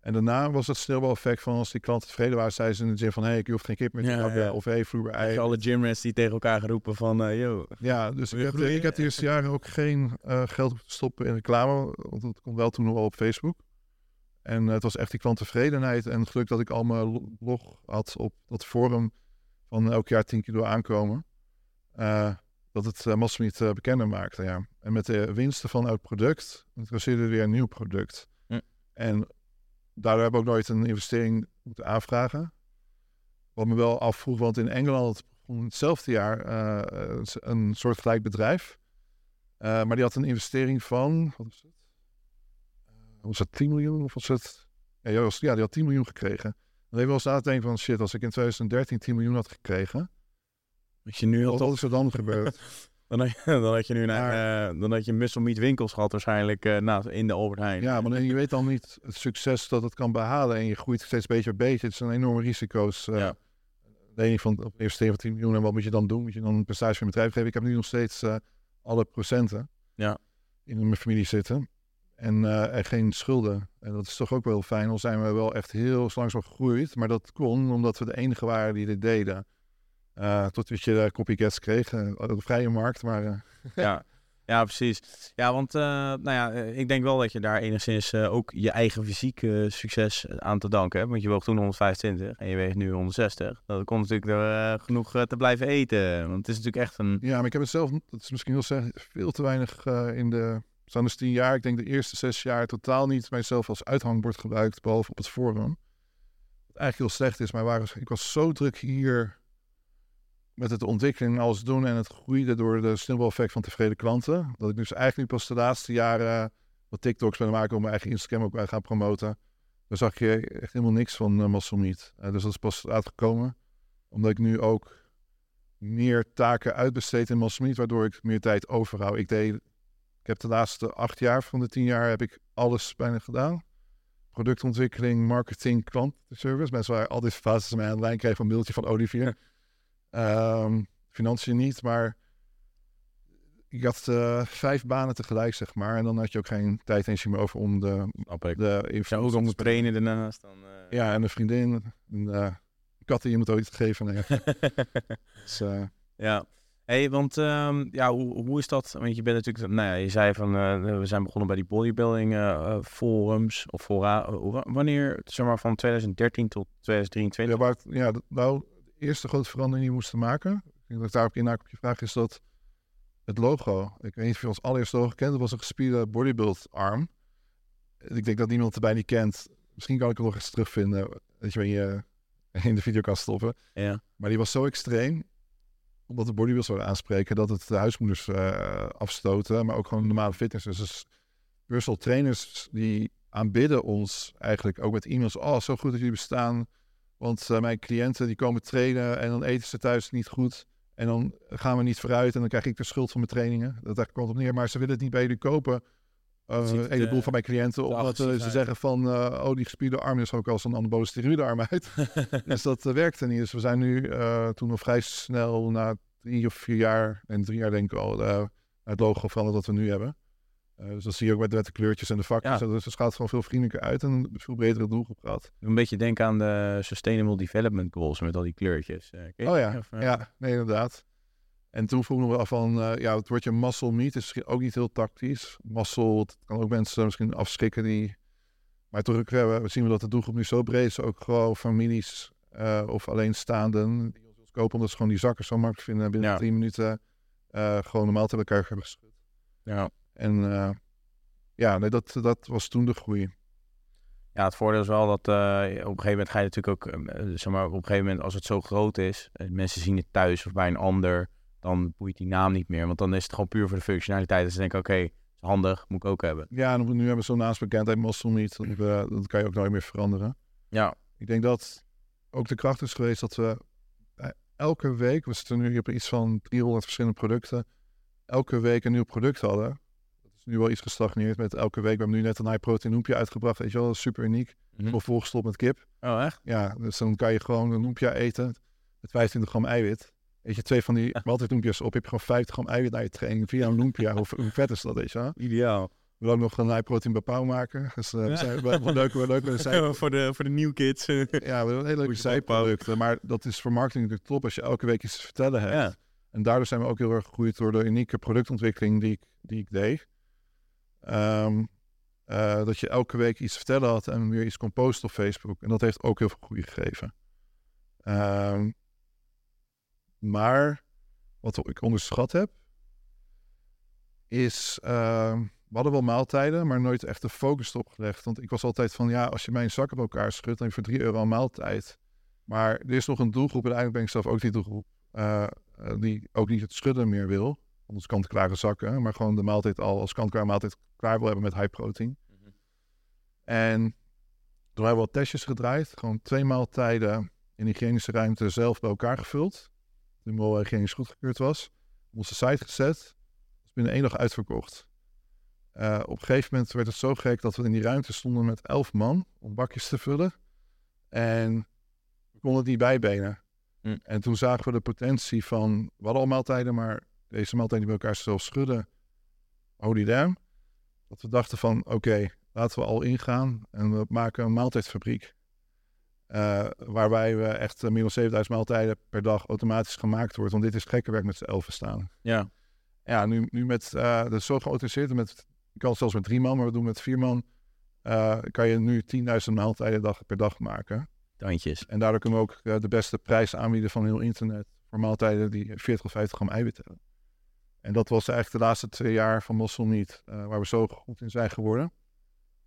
[SPEAKER 1] En daarna was het sneeuwbaleffect van als die klanten tevreden waren, zeiden ze in de zin van, hé, ik hoef geen kip meer te
[SPEAKER 2] Ja.
[SPEAKER 1] Of hé, vloer ei.
[SPEAKER 2] je alle gymrats die tegen elkaar geroepen van, yo.
[SPEAKER 1] Ja, dus ik heb, ik heb de eerste jaren ook geen geld hoeven te stoppen in reclame. Want dat komt wel toen nog wel op Facebook. En eh, het was echt die klanttevredenheid. En het geluk dat ik al mijn lo- blog had op dat forum van elk jaar 10 kilo aankomen. eh, dat het uh, niet eh, bekender maakte, ja. En met de winsten van elk product, introduceerde we weer een nieuw product.
[SPEAKER 2] Hm.
[SPEAKER 1] En daardoor hebben we ook nooit een investering moeten aanvragen. Wat me wel afvroeg, want in Engeland begon hetzelfde jaar een, een soortgelijk bedrijf. Maar die had een investering van, wat was het? Was het 10 miljoen of was het? Ja, die was- ja, die had 10 miljoen gekregen. Dan heb je wel eens nadenken van shit, als ik in 2013 10 miljoen had gekregen,
[SPEAKER 2] Als je nu al
[SPEAKER 1] wat, wat is er dan gebeurd?
[SPEAKER 2] dan, had je, dan had je nu naar, eh, dan had je Muscle Meet winkels gehad waarschijnlijk eh naast, in de Albert Heijn.
[SPEAKER 1] ja, maar je weet dan niet het succes dat het kan behalen en je groeit steeds beetje bij beetje. Het zijn enorme risico's. eh
[SPEAKER 2] Ja.
[SPEAKER 1] De ene van op investeren van 10 miljoen en wat moet je dan doen? Moet je dan een prestatie van je bedrijf geven? Ik heb nu nog steeds alle procenten
[SPEAKER 2] Ja.
[SPEAKER 1] in mijn familie zitten. En, en geen schulden. En dat is toch ook wel fijn. Al zijn we wel echt heel langzaam gegroeid. Maar dat kon omdat we de enige waren die dit deden. Eh, tot dat je de copycats kreeg. eh, op de vrije markt. Maar
[SPEAKER 2] ja. Ja, precies. Ja, want nou ja, ik denk wel dat je daar enigszins ook je eigen fysieke succes aan te danken hebt. Want je woog toen 125 en je weegt nu 160. Dat komt natuurlijk door genoeg te blijven eten. Want het is natuurlijk echt een...
[SPEAKER 1] ja, maar ik heb het zelf, dat is misschien heel zeggen, veel te weinig in de... Zijn dus tien jaar. Ik denk de eerste zes jaar totaal niet mijzelf als uithangbord gebruikt. Behalve op het forum. Wat eigenlijk heel slecht is. Maar ik was zo druk hier met het ontwikkelen en alles doen. En het groeide door de sneeuwbaleffect van tevreden klanten. Dat ik dus eigenlijk nu pas de laatste jaren wat TikToks ben maken om mijn eigen Instagram ook bij gaan promoten. Daar zag je echt helemaal niks van uh, Muscle Meat. Uh, dus dat is pas uitgekomen. Omdat ik nu ook meer taken uitbesteed in Muscle waardoor ik meer tijd overhoud. Ik deed, ik heb de laatste acht jaar van de tien jaar heb ik alles bijna gedaan. Productontwikkeling, marketing, klantenservice. Mensen waren al die fases mij aan de lijn kregen van een mailtje van Olivier. Um, financiën niet, maar ik had uh, vijf banen tegelijk, zeg maar. En dan had je ook geen tijd eens meer over om de...
[SPEAKER 2] de ja, ook om te trainen daarnaast. Dan, uh...
[SPEAKER 1] Ja, en een vriendin. En, uh, katten, je moet ook iets geven. Nee. dus, uh,
[SPEAKER 2] ja. Hey, want um, ja, hoe, hoe is dat? Want je bent natuurlijk, nou ja, je zei van, uh, we zijn begonnen bij die bodybuilding uh, forums of fora. wanneer, zeg maar, van 2013 tot 2023?
[SPEAKER 1] Ja, waar, ja, nou, de eerste grote verandering die we moesten maken, ik denk dat ik daarop inhaak op je vraag, is dat het logo. Ik weet niet of je ons allereerste logo kent. Dat was een gespierde bodybuild arm. Ik denk dat niemand erbij niet kent. Misschien kan ik hem nog eens terugvinden. Dat je je in de video kan stoppen.
[SPEAKER 2] Ja.
[SPEAKER 1] Maar die was zo extreem. Omdat de bodybuilders zouden aanspreken. Dat het de huismoeders uh, afstoten. Maar ook gewoon normale fitness. Dus personal trainers die aanbidden ons eigenlijk ook met e-mails. Oh, zo goed dat jullie bestaan. Want uh, mijn cliënten die komen trainen en dan eten ze thuis niet goed. En dan gaan we niet vooruit en dan krijg ik de schuld van mijn trainingen. Dat daar komt op neer. Maar ze willen het niet bij jullie kopen. Uh, een heleboel van mijn cliënten. Omdat uh, ze zeggen van, uh, oh die gespierde arm is ook als een anabole arm uit. dus dat werkte niet. Dus we zijn nu toen nog vrij snel na drie of vier jaar, en drie jaar denk ik al, het logo veranderd dat we nu hebben. dus dat zie je ook met, met de kleurtjes en de vakjes. Ja. Dus het gaat gewoon veel vriendelijker uit en een veel bredere doelgroep gehad.
[SPEAKER 2] Een beetje denken aan de Sustainable Development Goals met al die kleurtjes.
[SPEAKER 1] oh ja, of, ja, nee inderdaad. En toen vroegen we af van, eh, ja, het woordje muscle meat is misschien ook niet heel tactisch. Muscle, het kan ook mensen misschien afschrikken die... Maar toch uh, zien we dat de doelgroep nu zo breed is. Ook gewoon families uh, of alleenstaanden die ons kopen. Omdat ze gewoon die zakken zo makkelijk vinden. En binnen
[SPEAKER 2] Ja.
[SPEAKER 1] 10 minuten uh, gewoon normaal tegen elkaar hebben geschud.
[SPEAKER 2] Ja.
[SPEAKER 1] En ja, nee, dat, dat was toen de groei.
[SPEAKER 2] Ja, het voordeel is wel dat uh, op een gegeven moment ga je natuurlijk ook, uh, zeg maar, op een gegeven moment als het zo groot is, uh, mensen zien het thuis of bij een ander, dan boeit die naam niet meer. Want dan is het gewoon puur voor de functionaliteit. Dus ze denken, oké, okay, is handig, moet ik ook hebben.
[SPEAKER 1] Ja, en nu hebben we zo'n naamsbekendheid Muscle Meat, dat, dat kan je ook nooit meer veranderen.
[SPEAKER 2] Ja.
[SPEAKER 1] Ik denk dat ook de kracht is geweest dat we eh, elke week, we zitten nu op iets van 300 verschillende producten, elke week een nieuw product hadden. Dat is nu wel iets gestagneerd met elke week. We hebben nu net een high protein noempje uitgebracht, weet je wel, super uniek.
[SPEAKER 2] Mhm.
[SPEAKER 1] Of volgestopt met kip.
[SPEAKER 2] Oh, echt?
[SPEAKER 1] Ja, dus dan kan je gewoon een noempje eten met 25 gram eiwit. Weet je, twee van die maaltijdnoempjes op, heb je gewoon 50 gram eiwit naar je training via een noempje. hoe, hoe vet is dat, weet je wel?
[SPEAKER 2] Ideaal.
[SPEAKER 1] We willen ook nog een high protein bepaal maken. Dus uh, we zijn wel wel leuk, wel leuk met een
[SPEAKER 2] voor, de, voor de new kids.
[SPEAKER 1] ja, we hebben hele leuke zijproducten. Maar dat is voor marketing natuurlijk top als je elke week iets te vertellen hebt.
[SPEAKER 2] Ja.
[SPEAKER 1] En daardoor zijn we ook heel erg gegroeid door de unieke productontwikkeling die ik, die ik deed. Um, uh, dat je elke week iets vertellen had en weer iets kon posten op Facebook. En dat heeft ook heel veel groei gegeven. Um, maar wat ik onderschat heb, is. Uh, we hadden wel maaltijden, maar nooit echt de focus erop gelegd. Want ik was altijd van, ja, als je mijn zak op elkaar schudt, dan heb je voor 3 euro een maaltijd. Maar er is nog een doelgroep, en eigenlijk ben ik zelf ook die doelgroep, uh, die ook niet het schudden meer wil. Anders kant-klare zakken, maar gewoon de maaltijd al als kant-klare maaltijd klaar wil hebben met high protein. Mm -hmm. En toen hebben we wat testjes gedraaid. Gewoon twee maaltijden in hygiënische ruimte zelf bij elkaar gevuld. Toen wel hygiënisch goedgekeurd was. Op onze site gezet. Was binnen één dag uitverkocht. Uh, op een gegeven moment werd het zo gek dat we in die ruimte stonden met elf man om bakjes te vullen. En we konden het niet bijbenen.
[SPEAKER 2] Mm.
[SPEAKER 1] En toen zagen we de potentie van, we hadden al maaltijden, maar deze maaltijden die bij elkaar zelf schudden, holy damn. Dat we dachten van, oké, okay, laten we al ingaan en we maken een maaltijdfabriek. Uh, waarbij we echt uh, meer dan 7000 maaltijden per dag automatisch gemaakt wordt. Want dit is gekke werk met z'n elfen staan.
[SPEAKER 2] Ja.
[SPEAKER 1] Ja, nu, nu met, uh, dat is zo geautoriseerd met je kan zelfs met drie man, maar we doen met vier man. Uh, kan je nu 10.000 maaltijden dag, per dag maken.
[SPEAKER 2] Tandjes.
[SPEAKER 1] En daardoor kunnen we ook de beste prijs aanbieden van heel internet. Voor maaltijden die 40 of 50 gram eiwit hebben. En dat was eigenlijk de laatste twee jaar van Mossel niet. Waar we zo goed in zijn geworden.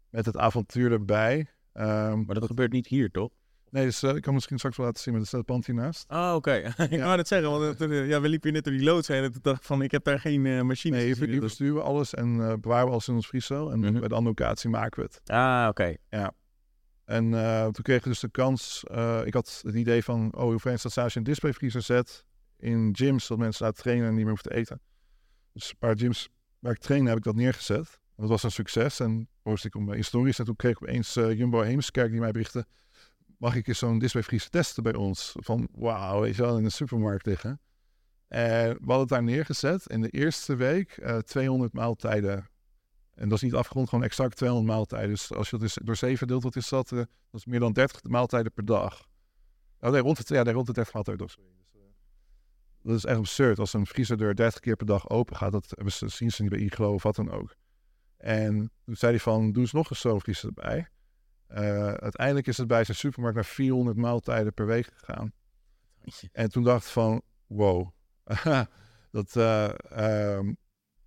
[SPEAKER 1] Met het avontuur erbij. Um,
[SPEAKER 2] maar dat, dat, gebeurt niet hier, toch?
[SPEAKER 1] Nee, dus ik kan misschien straks wel laten zien met de pand hiernaast.
[SPEAKER 2] Ah, oké. Okay. ik wou het zeggen, want uh, ja, we liepen hier net door die loods heen en toen dacht ik van, ik heb daar geen uh, machine.
[SPEAKER 1] Nee, hier, hier besturen we alles en bewaren we alles in ons vriescel. En mm -hmm. bij de andere locatie maken we het.
[SPEAKER 2] Ah, oké. Okay.
[SPEAKER 1] Ja. En toen kregen we dus de kans, ik had het idee van, oh, hoeveel staat als je een displayvriezer zet in gyms, dat mensen laten trainen en niet meer hoeven te eten. Dus een paar gyms waar ik train heb ik dat neergezet. Dat was een succes en post ik op mijn historisch. En toen kreeg ik opeens Jumbo Heemskerk die mij berichtte, mag ik eens zo'n displayvriezer testen bij ons? Van wauw, weet je wel, in de supermarkt liggen. En we hadden het daar neergezet. In de eerste week uh, 200 maaltijden. En dat is niet afgerond, gewoon exact 200 maaltijden. Dus als je dat door 7 deelt, wat is dat? Uh, dat is meer dan 30 maaltijden per dag. Oh nee, rond de, ja, rond de 30 maaltijden. Dus, uh, dat is echt absurd. Als een vriezerdeur 30 keer per dag open gaat, dat zien ze niet bij Iglo of wat dan ook. En toen zei hij van, doe eens nog een zo'n vriezer erbij. Uh, uiteindelijk is het bij zijn supermarkt naar 400 maaltijden per week gegaan. En toen dacht ik van, wow. dat, uh, um,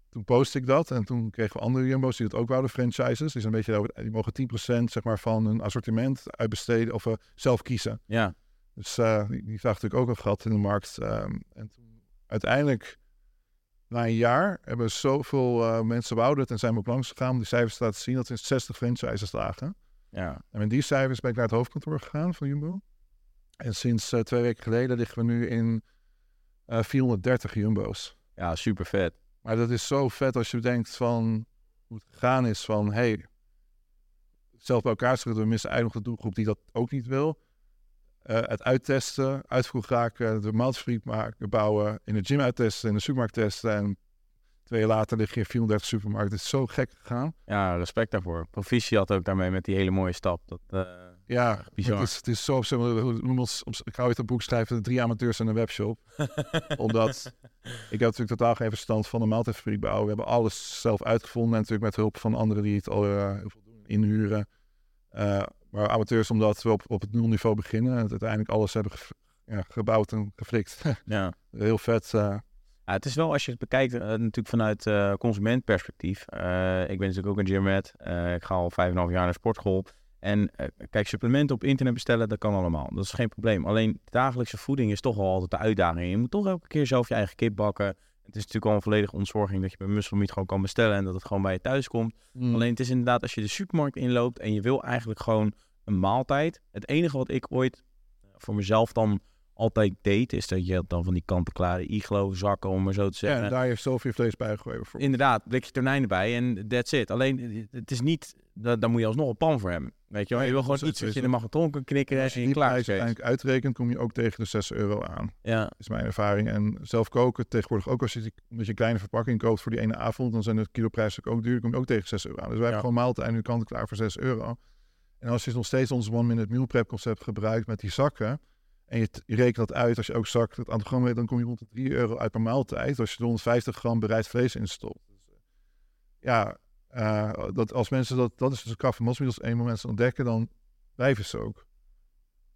[SPEAKER 1] toen postte ik dat en toen kregen we andere Jumbo's die dat ook wouden, franchises. Die, zijn een beetje, die mogen 10% zeg maar, van hun assortiment uitbesteden of uh, zelf kiezen.
[SPEAKER 2] Ja.
[SPEAKER 1] Dus uh, die, die zag natuurlijk ook een gat in de markt. Um, en toen uiteindelijk, na een jaar, hebben zoveel uh, mensen wouden het en zijn we ook langs gegaan om die cijfers te laten zien dat er 60 franchises lagen.
[SPEAKER 2] Ja.
[SPEAKER 1] En met die cijfers ben ik naar het hoofdkantoor gegaan van Jumbo. En sinds uh, twee weken geleden liggen we nu in uh, 430 Jumbo's.
[SPEAKER 2] Ja, super vet.
[SPEAKER 1] Maar dat is zo vet als je denkt van hoe het gegaan is van hey, zelf bij elkaar schudden, we missen eigenlijk nog de doelgroep die dat ook niet wil. Uh, het uittesten, uitvoer raken, de maaltijdfabriek maken, bouwen, in de gym uittesten, in de supermarkt testen en Twee jaar later lig je in 430 supermarkten. Het is zo gek gegaan.
[SPEAKER 2] Ja, respect daarvoor. Proficiat ook daarmee met die hele mooie stap. Dat, uh,
[SPEAKER 1] Ja,
[SPEAKER 2] bizar.
[SPEAKER 1] Het is, het is zo ons, ik ooit een boek schrijven, drie amateurs en een webshop. Omdat ik heb natuurlijk totaal geen verstand van een maaltijdfabriek bouwen. We hebben alles zelf uitgevonden en natuurlijk met hulp van anderen die het al uh, inhuren. Uh, maar amateurs omdat we op, op het nulniveau beginnen en uiteindelijk alles hebben ge, ja, gebouwd en geflikt.
[SPEAKER 2] ja.
[SPEAKER 1] Heel vet.
[SPEAKER 2] Ja, het is wel, als je het bekijkt, uh, natuurlijk vanuit uh, consumentperspectief. ik ben natuurlijk ook een gymrat. ik ga al vijf en een half jaar naar sportschool. En kijk, supplementen op internet bestellen, dat kan allemaal. Dat is geen probleem. Alleen dagelijkse voeding is toch wel altijd de uitdaging. Je moet toch elke keer zelf je eigen kip bakken. Het is natuurlijk al een volledige ontzorging dat je bij Muscle Meat gewoon kan bestellen en dat het gewoon bij je thuis komt. Mm. Alleen het is inderdaad als je de supermarkt inloopt en je wil eigenlijk gewoon een maaltijd. Het enige wat ik ooit voor mezelf dan altijd deed, is dat je dan van die kant-en-klare iglo zakken, om maar zo te zeggen.
[SPEAKER 1] Ja, en daar heeft zoveel vlees bij gegooid. Voor.
[SPEAKER 2] Inderdaad, blikje tonijnen bij en that's it. Alleen, het is niet, daar, daar moet je alsnog een pan voor hebben. Weet je wel, je wil gewoon iets dat je in de magnetron kan knikken en je klaar
[SPEAKER 1] is. Als je uitrekent, kom je ook tegen de 6 euro aan.
[SPEAKER 2] Ja.
[SPEAKER 1] is mijn ervaring. En zelf koken tegenwoordig ook als je, als je een kleine verpakking koopt voor die ene avond, dan zijn de kiloprijzen ook duur, kom je ook tegen 6 euro aan. Dus wij hebben gewoon maaltijd nu kant klaar voor 6 euro. En als je nog steeds ons one minute meal prep concept gebruikt met die zakken, en je, je rekent dat uit als je ook zakt het aan het gram weet, dan kom je rond de 3 euro uit per maaltijd. Als je er 150 gram bereid vlees in stopt. Dus, ja, uh, dat als mensen dat, dat is dus een kracht van als moment ontdekken, dan blijven ze ook.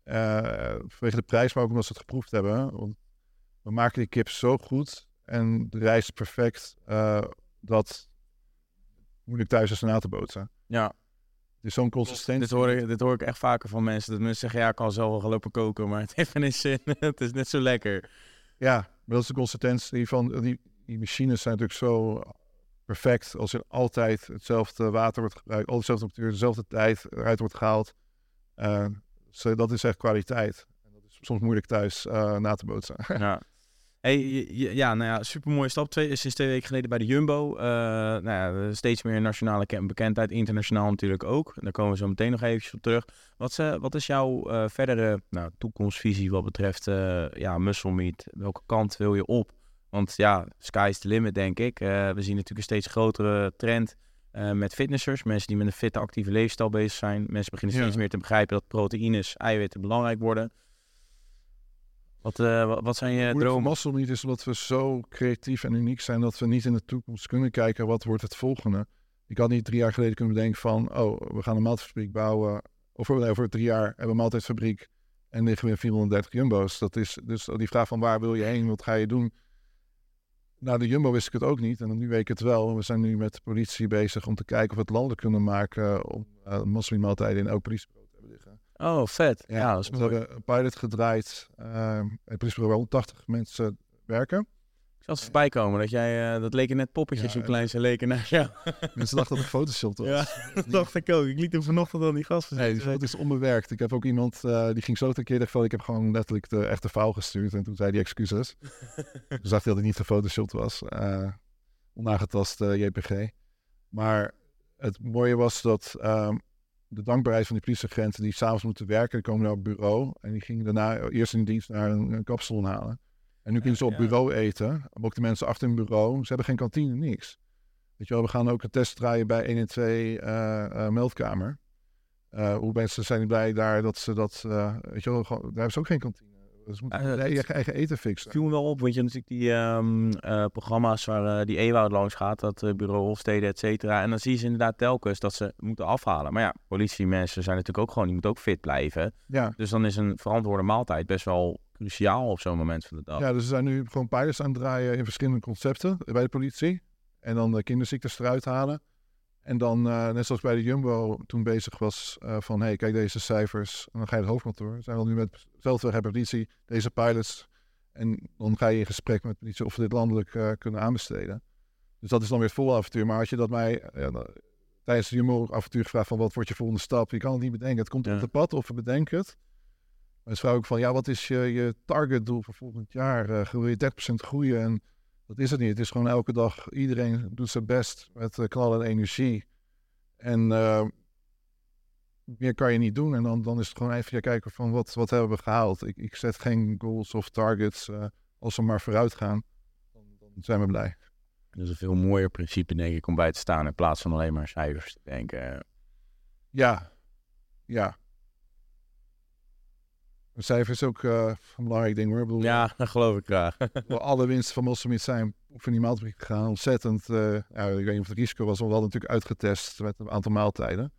[SPEAKER 1] Uh, vanwege de prijs, maar ook omdat ze het geproefd hebben. Want we maken die kip zo goed en de rijst perfect dat moeilijk thuis is na te bootsen.
[SPEAKER 2] Ja,
[SPEAKER 1] dus zo'n consistentie.
[SPEAKER 2] Dit hoor, ik, dit hoor ik echt vaker van mensen. Dat mensen zeggen, ja, ik kan zelf wel gelopen koken, maar het heeft geen zin. het is net zo lekker.
[SPEAKER 1] Ja, maar dat is de consistentie van... Die, die machines zijn natuurlijk zo perfect als er altijd hetzelfde water wordt gebruikt, al dezelfde temperatuur, dezelfde tijd eruit wordt gehaald. Uh, dat is echt kwaliteit. En dat is soms moeilijk thuis uh, na te bootsen.
[SPEAKER 2] Ja. Hey, ja, nou ja, super mooie stap. Twee, sinds twee weken geleden bij de Jumbo. Uh, nou ja, steeds meer nationale bekendheid, internationaal natuurlijk ook. Daar komen we zo meteen nog eventjes op terug. Wat, uh, wat is jouw uh, verdere nou, toekomstvisie wat betreft ja, muscle meat? Welke kant wil je op? Want ja, sky is the limit, denk ik. we zien natuurlijk een steeds grotere trend met fitnessers. Mensen die met een fitte, actieve leefstijl bezig zijn. Mensen beginnen steeds ja. meer te begrijpen dat proteïnes, eiwitten belangrijk worden. Wat, uh, wat zijn je dromen?
[SPEAKER 1] Muscle niet is omdat we zo creatief en uniek zijn dat we niet in de toekomst kunnen kijken wat wordt het volgende. Ik had niet drie jaar geleden kunnen bedenken van, oh, we gaan een maaltijdfabriek bouwen. Of over drie jaar hebben we een maaltijdfabriek en liggen we in 430 jumbo's. Dat is dus die vraag van waar wil je heen, wat ga je doen? Nou, de Jumbo wist ik het ook niet en nu weet ik het wel. We zijn nu met de politie bezig om te kijken of we het landelijk kunnen maken om uh, moslimmaaltijden in elk politiebureau.
[SPEAKER 2] Oh, vet. Ja, ja dat is
[SPEAKER 1] we hebben een pilot gedraaid. Uh, het politiebureau waar 180 mensen werken.
[SPEAKER 2] Ik zag het voorbij komen dat jij, uh, dat leken net poppetjes, ja, hoe klein ze leken naar jou.
[SPEAKER 1] Mensen dachten dat een Photoshop was.
[SPEAKER 2] Ja, dat dacht ik ook. Ik liet hem vanochtend aan die gasten
[SPEAKER 1] Nee, die foto is onbewerkt. Ik heb ook iemand, uh, die ging zo een keer van, ik heb gewoon letterlijk de echte fout gestuurd. En toen zei hij excuses. dus dacht hij dat het niet gefotoshopt was. Uh, onaangetast JPG. Maar het mooie was dat um, de dankbaarheid van die politieagenten die s'avonds moeten werken, die komen naar het bureau. En die gingen daarna eerst in dienst naar een, een kapsalon halen. En nu kunnen ze op bureau eten. Maar ook de mensen achter hun bureau. Ze hebben geen kantine, niks. Weet je wel, we gaan ook een test draaien bij 1 en 2 uh, uh, meldkamer. Uh, hoe mensen zijn blij daar dat ze dat, weet je wel, daar hebben ze ook geen kantine. Dus moeten uh, eigen, eigen eten fixen.
[SPEAKER 2] viel me wel op, want je hebt natuurlijk die um, uh, programma's waar uh, die Ewoud langs gaat, dat bureau Hofstede, et cetera. En dan zie je ze inderdaad telkens dat ze moeten afhalen. Maar ja, politiemensen zijn natuurlijk ook gewoon, die moeten ook fit blijven.
[SPEAKER 1] Ja.
[SPEAKER 2] Dus dan is een verantwoorde maaltijd best wel cruciaal op zo'n moment van de dag.
[SPEAKER 1] Ja, dus we zijn nu gewoon pilots aan het draaien in verschillende concepten bij de politie. En dan de kinderziektes eruit halen. En dan, uh, net zoals bij de Jumbo toen bezig was uh, van... hé, hey, kijk deze cijfers. En dan ga je het hoofdkantoor. We zijn al nu met hetzelfde politie, deze pilots. En dan ga je in gesprek met politie of we dit landelijk uh, kunnen aanbesteden. Dus dat is dan weer het volle avontuur. Maar als je dat mij tijdens de Jumbo-avontuur gevraagd van... wat wordt je volgende stap? Je kan het niet bedenken. Het komt ja. op de pad of we bedenken het. Maar het vraag ook van, ja, wat is je, je targetdoel voor volgend jaar? Wil je 30% groeien? En dat is het niet. Het is gewoon elke dag, iedereen doet zijn best met uh, knallen en energie. En uh, meer kan je niet doen. En dan, dan is het gewoon even kijken van, wat, wat hebben we gehaald? Ik, ik zet geen goals of targets. als we maar vooruit gaan, dan, dan zijn we blij.
[SPEAKER 2] Dat is een veel mooier principe, denk ik, om bij te staan in plaats van alleen maar cijfers te denken.
[SPEAKER 1] Ja, ja. Een cijfer is ook uh, een belangrijk ding hoor. Ik bedoel,
[SPEAKER 2] ja, dat geloof ik graag.
[SPEAKER 1] alle winsten van Mosselmeat zijn voor die maaltijd gegaan. Ontzettend, uh, ja, ik weet niet of het risico was, wel natuurlijk uitgetest met een aantal maaltijden.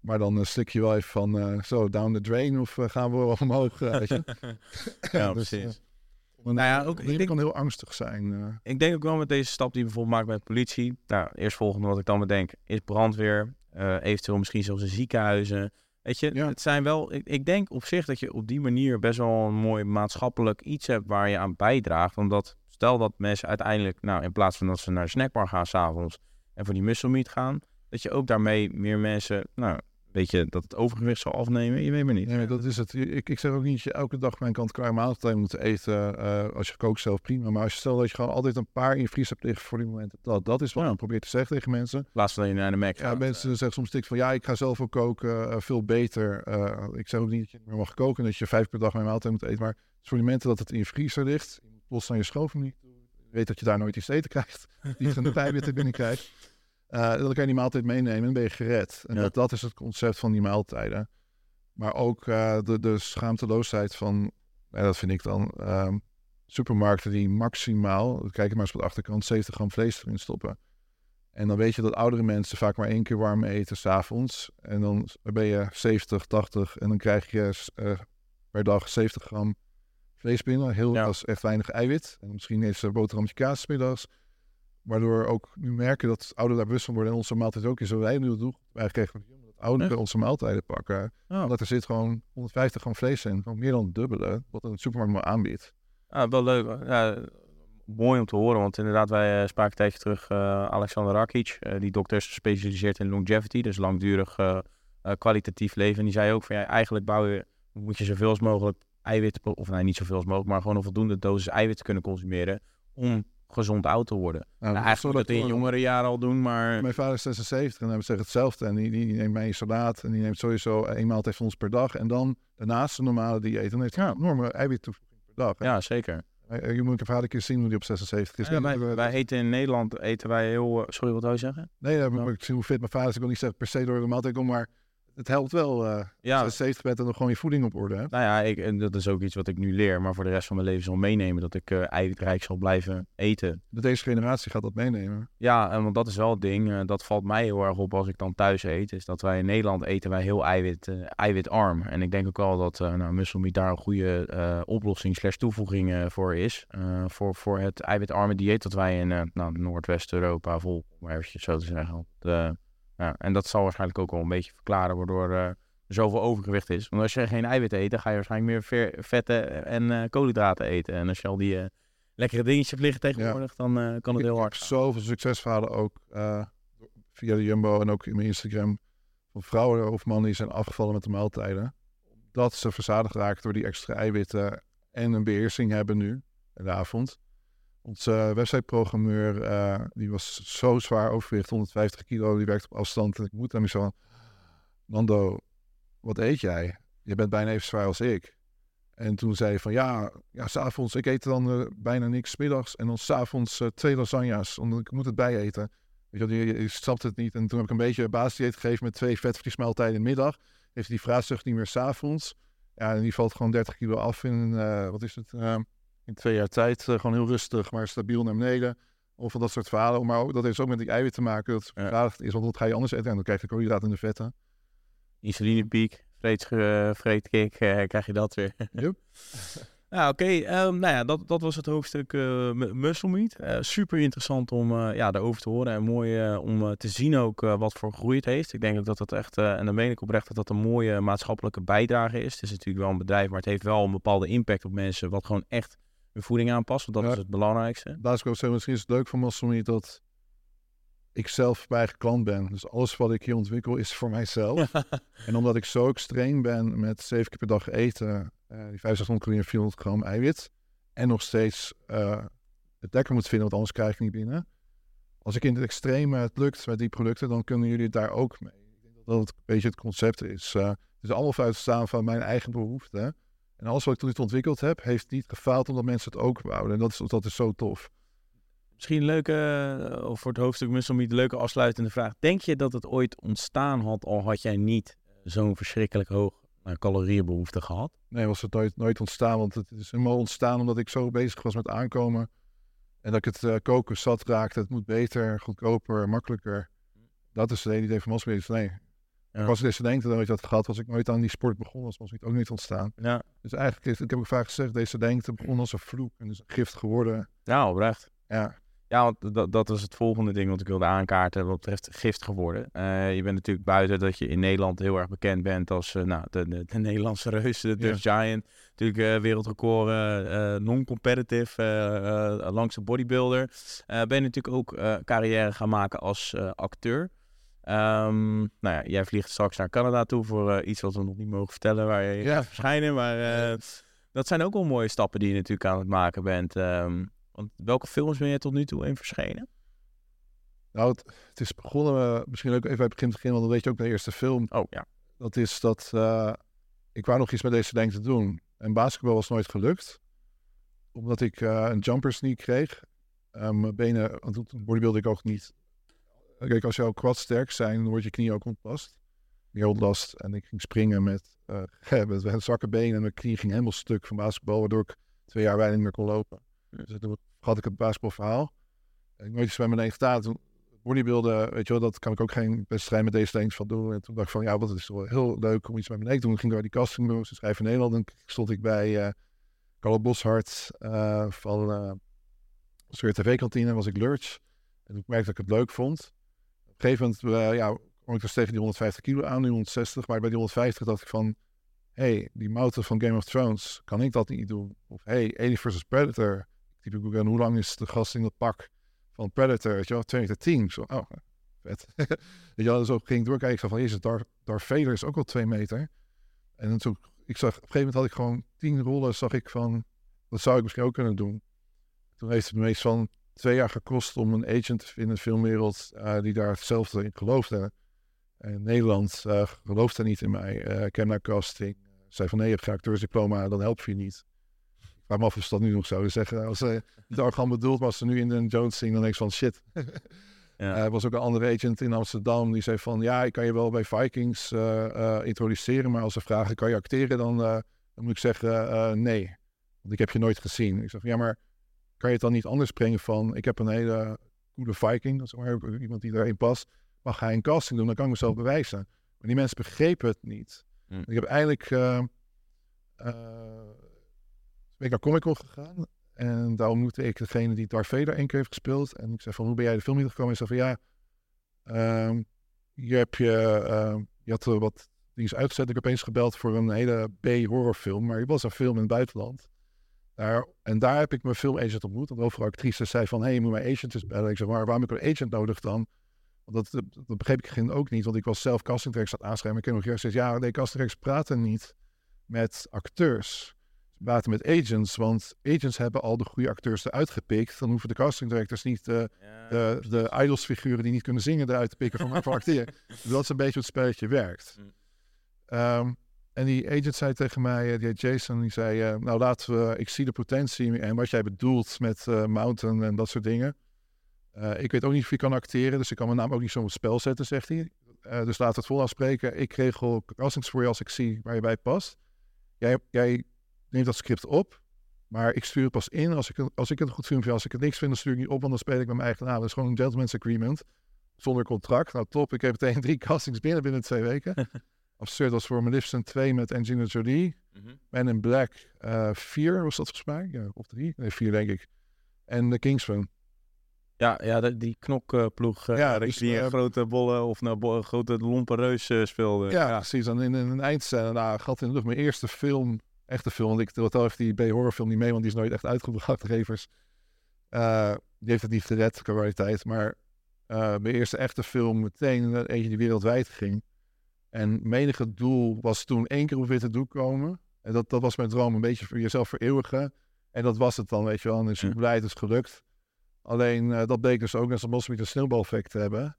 [SPEAKER 1] Maar dan uh, slik je wel even van zo down the drain of gaan we omhoog. weet je?
[SPEAKER 2] ja, dus, precies. nou ja, ook,
[SPEAKER 1] ik denk, kan heel angstig zijn.
[SPEAKER 2] Ik denk ook wel met deze stap die we bijvoorbeeld maken met politie. Nou, eerst volgende wat ik dan bedenk is brandweer. eventueel misschien zelfs in ziekenhuizen. Weet je, het zijn wel. Ik, ik, denk op zich dat je op die manier best wel een mooi maatschappelijk iets hebt waar je aan bijdraagt. Omdat stel dat mensen uiteindelijk, nou, in plaats van dat ze naar de snackbar gaan s'avonds en voor die muscle meat gaan, dat je ook daarmee meer mensen, nou, weet je, dat het overgewicht zal afnemen. Je weet maar niet.
[SPEAKER 1] Nee, dat is het. Ik, ik zeg ook niet dat je elke dag mijn kant klaar maaltijd moet eten. Uh, als je kookt zelf prima. Maar als je stelt dat je gewoon altijd een paar in je vries hebt liggen voor die momenten. Dat, dat is wat ja. ik probeer te zeggen tegen mensen. In
[SPEAKER 2] plaats van je naar de Mac
[SPEAKER 1] Ja, mensen zeggen soms dik van ja, ik ga zelf ook koken. Uh, veel beter. Ik zeg ook niet dat je meer mag koken. Dat je vijf per dag mijn maaltijd moet eten. Maar voor die momenten dat het in je vriezer ligt. Los aan je schoof niet. weet dat je daar nooit iets eten krijgt. Niet een tijd binnen krijgt. Uh, dan kan je die maaltijd meenemen en ben je gered. En dat, dat is het concept van die maaltijden. Maar ook uh, de, de schaamteloosheid van, dat vind ik dan, ehm, supermarkten die maximaal, kijk maar eens op de achterkant, 70 gram vlees erin stoppen. En dan weet je dat oudere mensen vaak maar één keer warm eten s'avonds. En dan ben je 70, 80 en dan krijg je per dag 70 gram vlees binnen. Heel, ja. Dat is echt weinig eiwit. En misschien is er boterhammetje kaas middags. Waardoor ook nu merken dat ouderen daar bewust van worden. En onze maaltijd ook is. Zo wij nu doen. Wij krijgen dat ouderen onze maaltijden pakken. Oh. Omdat er zit gewoon 150 gram vlees in. Gewoon meer dan het dubbele. Wat een supermarkt maar aanbiedt.
[SPEAKER 2] Ah, wel leuk. Ja, mooi om te horen. Want inderdaad, wij uh, spraken een tijdje terug uh, Alexander Rakic. Uh, die dokter is gespecialiseerd in longevity. Dus langdurig kwalitatief leven. En die zei ook van ja, eigenlijk bouw je, moet je zoveel als mogelijk eiwitten. Of nee, niet zoveel als mogelijk. Maar gewoon een voldoende dosis eiwitten kunnen consumeren. Om gezond oud te worden. Nou, nou eigenlijk dat in jongere jaren al doen, maar...
[SPEAKER 1] Mijn vader is 76 en hij zegt hetzelfde. En die, die, neemt mij salaat en die neemt sowieso een maaltijd van ons per dag. En dan daarnaast de normale dieet. Dan heeft hij ja. een enorme eiwittoevoeging per dag.
[SPEAKER 2] Ja, zeker.
[SPEAKER 1] Je moet een vader keer zien hoe die op 76 is.
[SPEAKER 2] Ja, wij, wij eten in Nederland, eten wij heel... Uh, sorry, wat wil je zeggen?
[SPEAKER 1] Nee, ja, maar ik zie hoe fit mijn vader is. Ik wil niet zeggen per se door de maaltijd kom, maar het helpt wel. Uh, ja. 70 bent en dan gewoon je voeding op orde hebt.
[SPEAKER 2] Nou ja, ik, en dat is ook iets wat ik nu leer, maar voor de rest van mijn leven zal meenemen dat ik uh, eiwitrijk zal blijven eten.
[SPEAKER 1] Deze generatie gaat dat meenemen.
[SPEAKER 2] Ja, en want dat is wel het ding. Uh, dat valt mij heel erg op als ik dan thuis eet. Is dat wij in Nederland eten wij heel eiwit, eiwitarm. En ik denk ook wel dat uh, nou, muscle daar een goede oplossing slash toevoeging voor is. voor, voor het eiwitarme dieet dat wij in nou, Noordwest-Europa vol, eventjes zo te zeggen. De, ja, en dat zal waarschijnlijk ook wel een beetje verklaren waardoor uh, er zoveel overgewicht is. Want als je geen eiwit eet, dan ga je waarschijnlijk meer vetten en uh, koolhydraten eten. En als je al die uh, lekkere dingetjes liggen tegenwoordig, dan kan het heel hard
[SPEAKER 1] Ik heb zoveel succesverhalen ook via de Jumbo en ook in mijn Instagram van vrouwen of mannen die zijn afgevallen met de maaltijden. Dat ze verzadigd raken door die extra eiwitten en een beheersing hebben nu in de avond. Onze websiteprogrammeur, uh, die was zo zwaar overgewicht, 150 kilo, die werkt op afstand. Ik moet hem zo Nando, wat eet jij? Je bent bijna even zwaar als ik. En toen zei hij van, ja, ja s'avonds, ik eet dan uh, bijna niks middags. En dan s'avonds uh, twee lasagna's, omdat ik moet het bijeten. Weet je, je, snapt het niet. En toen heb ik een beetje basisdieet gegeven met twee vetvliesmaaltijden in de middag. Heeft die vraagzucht niet meer s'avonds. Ja, en die valt gewoon 30 kilo af in, wat is het in twee jaar tijd uh, gewoon heel rustig, maar stabiel naar beneden. Of van dat soort verhalen. Maar ook, dat heeft ook met die eiwit te maken. Dat het ja. is, want wat ga je anders eten? En dan krijg je koolhydraten in de vetten.
[SPEAKER 2] Insulinepiek, vreet, uh, vreetkick, uh, krijg je dat weer.
[SPEAKER 1] Yep.
[SPEAKER 2] Ja, oké. Okay. Um, nou ja, dat, dat was het hoofdstuk uh, muscle meat. Uh, super interessant om uh, ja, daarover te horen en mooi om te zien ook wat voor groei het heeft. Ik denk ook dat dat echt, en dan meen ik oprecht, dat dat een mooie maatschappelijke bijdrage is. Het is natuurlijk wel een bedrijf, maar het heeft wel een bepaalde impact op mensen, wat gewoon echt voeding aanpassen. Want dat is het belangrijkste.
[SPEAKER 1] Laat ik ook zeggen, misschien is het leuk voor meat dat ik zelf bij eigen klant ben. Dus alles wat ik hier ontwikkel is voor mijzelf. en omdat ik zo extreem ben met zeven keer per dag eten, uh, die 500 calorieën 400 gram eiwit, en nog steeds uh, het lekker moet vinden, want anders krijg ik niet binnen. Als ik in het extreme het lukt met die producten, dan kunnen jullie het daar ook mee. Ik denk dat dat een beetje het concept is. Uh, het is allemaal uitstaan van mijn eigen behoeften. En alles wat ik tot nu toe ontwikkeld heb, heeft niet gefaald omdat mensen het ook wouden. En dat is, dat is zo tof.
[SPEAKER 2] Misschien een leuke, uh, of voor het hoofdstuk misschien niet leuke afsluitende vraag. Denk je dat het ooit ontstaan had, al had jij niet zo'n verschrikkelijk hoog nou, calorieënbehoefte gehad?
[SPEAKER 1] Nee, was het nooit, nooit ontstaan. Want het is helemaal ontstaan omdat ik zo bezig was met aankomen. En dat ik het uh, koken zat raakte. Het moet beter, goedkoper, makkelijker. Dat is het hele idee van Mosbees. Nee, ja. als ik deze denkte nooit had gehad, was ik nooit aan die sport begonnen. Was het ook niet ontstaan.
[SPEAKER 2] Ja.
[SPEAKER 1] Dus eigenlijk, is, ik heb ook vaak gezegd, deze denkte begon als een vloek. En is een gift geworden.
[SPEAKER 2] Ja, oprecht.
[SPEAKER 1] Ja.
[SPEAKER 2] Ja, want dat, dat is het volgende ding wat ik wilde aankaarten wat betreft gift geworden. Uh, je bent natuurlijk buiten dat je in Nederland heel erg bekend bent als uh, nou, de, de, de, Nederlandse reus, de Dutch ja. Giant. Natuurlijk uh, wereldrecord non-competitive langs de bodybuilder. ben je natuurlijk ook carrière gaan maken als acteur. Um, nou ja, jij vliegt straks naar Canada toe voor iets wat we nog niet mogen vertellen waar je
[SPEAKER 1] ja.
[SPEAKER 2] gaat verschijnen. Maar dat zijn ook wel mooie stappen die je natuurlijk aan het maken bent. Um, want welke films ben je tot nu toe in verschenen?
[SPEAKER 1] Nou, het, het is begonnen, uh, misschien ook even bij het begin beginnen, want dan weet je ook de eerste film.
[SPEAKER 2] Oh ja.
[SPEAKER 1] Dat is dat, ik wou nog iets met deze denk te doen. En basketbal was nooit gelukt. Omdat ik uh, een jumper sneak kreeg. mijn benen, want toen bodybuilde ik ook niet. Kijk, als jouw quads sterk zijn, dan wordt je knie ook ontlast. Meer ontlast. En ik ging springen met, met, met zwakke benen en mijn knie ging helemaal stuk van basketbal, waardoor ik twee jaar niet meer kon lopen. Dus toen had ik het basketbalverhaal. Ik nooit iets bij mijn gedaan. Toen bodybuilden, weet je wel, dat kan ik ook geen wedstrijd met deze lengte van doen. En toen dacht ik van, ja, wat is wel heel leuk om iets bij mijn nek te doen. Ging ik door die casting doen, ze schrijven in Nederland. En stond ik bij uh, Carlo Boshart uh, van uh, tv-kantine, was ik Lurch. En toen merkte dat ik het leuk vond. Gegeven moment, uh, ja, kwam ik dus tegen die 150 kilo aan, nu 160. Maar bij die 150 dacht ik van, hey, die mouten van Game of Thrones, kan ik dat niet doen? Of hey, Alien vs Predator, ik ook hoe lang is de gast in dat pak van Predator, weet je wel, 2 meter 10. Zo, oh, vet. zo ging ik doorkijken, ik zag van, jezus, Darth, Darth Vader is ook wel 2 meter. En toen, ik zag, op een gegeven moment had ik gewoon 10 rollen, zag ik van, dat zou ik misschien ook kunnen doen. Toen heeft het me meest van twee jaar gekost om een agent in de filmwereld uh, die daar hetzelfde in geloofde. En Nederland uh, geloofde niet in mij. Uh, naar casting. zei van nee, je hebt geen acteursdiploma, dan help je niet. Ik vraag me af of ze dat nu nog zouden zeggen. Als ze het arrogant bedoeld, maar als ze nu in de Jones zien, dan denk ik van shit.
[SPEAKER 2] Ja.
[SPEAKER 1] Er was ook een andere agent in Amsterdam die zei van ja, ik kan je wel bij Vikings introduceren, maar als ze vragen kan je acteren, dan, dan moet ik zeggen nee. Want ik heb je nooit gezien. Ik zeg ja, maar kan je het dan niet anders brengen van ik heb een hele goede Viking, dat maar iemand die daarin past mag hij een casting doen, dan kan ik mezelf bewijzen. Maar die mensen begrepen het niet.
[SPEAKER 2] Mm.
[SPEAKER 1] Ik heb eigenlijk uh, uh, ben ik naar Comic Con gegaan en daar ontmoette ik degene die Darth Vader één keer heeft gespeeld. En ik zei van, hoe ben jij de film gekomen? En zei van, ja, hier heb je, uh, je had wat dingen uitgezet. Ik heb opeens gebeld voor een hele B-horrorfilm, maar het was een film in het buitenland. Daar, en daar heb ik mijn filmagent ontmoet. Want overal actrices zei van, hé, hey, je moet mijn agent eens bellen. Ik zeg, maar waarom heb ik een agent nodig dan? Want dat, dat begreep ik geen ook niet, want ik was zelf castingdirector aan het aanschrijven. Ik heb nog gezegd, ja, nee, castingdirectors praten niet met acteurs. Ze praten met agents, want agents hebben al de goede acteurs eruit gepikt. Dan hoeven de castingdirectors niet de,
[SPEAKER 2] Ja,
[SPEAKER 1] de, de idolsfiguren die niet kunnen zingen eruit te pikken van, van acteren. Dus dat is een beetje hoe het spelletje werkt.
[SPEAKER 2] Mm.
[SPEAKER 1] En die agent zei tegen mij, eh, die Jason, die zei, eh, nou laten we, ik zie de potentie en wat jij bedoelt met eh, Mountain en dat soort dingen. Ik weet ook niet of je kan acteren, dus ik kan mijn naam ook niet zo op spel zetten, zegt hij. Uh, dus we het vol afspreken. Ik regel castings voor je als ik zie waar je bij past. Jij, jij neemt dat script op, maar ik stuur het pas in als ik, als ik het goed vind. Als ik het niks vind, dan stuur ik niet op, want dan speel ik mijn eigen naam. Dat is gewoon een gentleman's agreement, zonder contract. Nou top, ik heb meteen drie castings binnen binnen twee weken. Absurd was voor Maleficent 2 met Angelina Jolie.
[SPEAKER 2] Mhm.
[SPEAKER 1] Man in Black 4 was dat volgens mij, ja, of 3? Nee, 4 denk ik. En The Kingsman.
[SPEAKER 2] Ja, ja de- die knokploeg. eh
[SPEAKER 1] Ja, dus,
[SPEAKER 2] die
[SPEAKER 1] eh,
[SPEAKER 2] een grote bolle of nou, bo- grote lompe reus eh, speelde.
[SPEAKER 1] Ja, precies. Dan in, in een eindscène, nou, gat in de lucht. Mijn eerste film, echte film. Want ik tel even die B-horrorfilm niet mee, want die is nooit echt uitgebracht, Revers. Eh, die heeft het niet gered, kwaliteit. Maar eh, mijn eerste echte film, meteen eh, eentje die wereldwijd ging. En menige doel was toen één keer op witte doek komen. En dat, dat was mijn droom, een beetje voor jezelf vereeuwigen. En dat was het dan, weet je wel. En ik ben
[SPEAKER 2] Ja.
[SPEAKER 1] blij, het is gelukt. Alleen dat bleek dus ook net als Moslims een sneeuwbaleffect te hebben.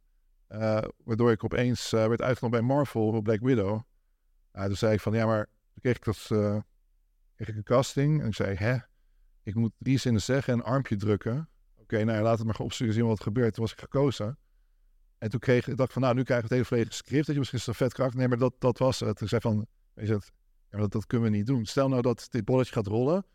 [SPEAKER 1] Eh, waardoor ik opeens eh, werd uitgenodigd bij Marvel voor Black Widow. Toen zei ik van, ja, maar toen kreeg ik, dat, kreeg ik een casting. En ik zei, hè, ik moet drie zinnen zeggen en een armpje drukken. Oké, nou ja, laat het maar opsturen, zien wat er gebeurt. Toen was ik gekozen. En toen kreeg ik, dacht ik van, nou, nu krijg ik het hele volledige script. Dat je misschien is een vet karakter. Nee, maar dat, dat was het. Ik zei van, Weet je, dat, ja, dat, dat kunnen we niet doen. Stel nou dat dit bolletje gaat rollen.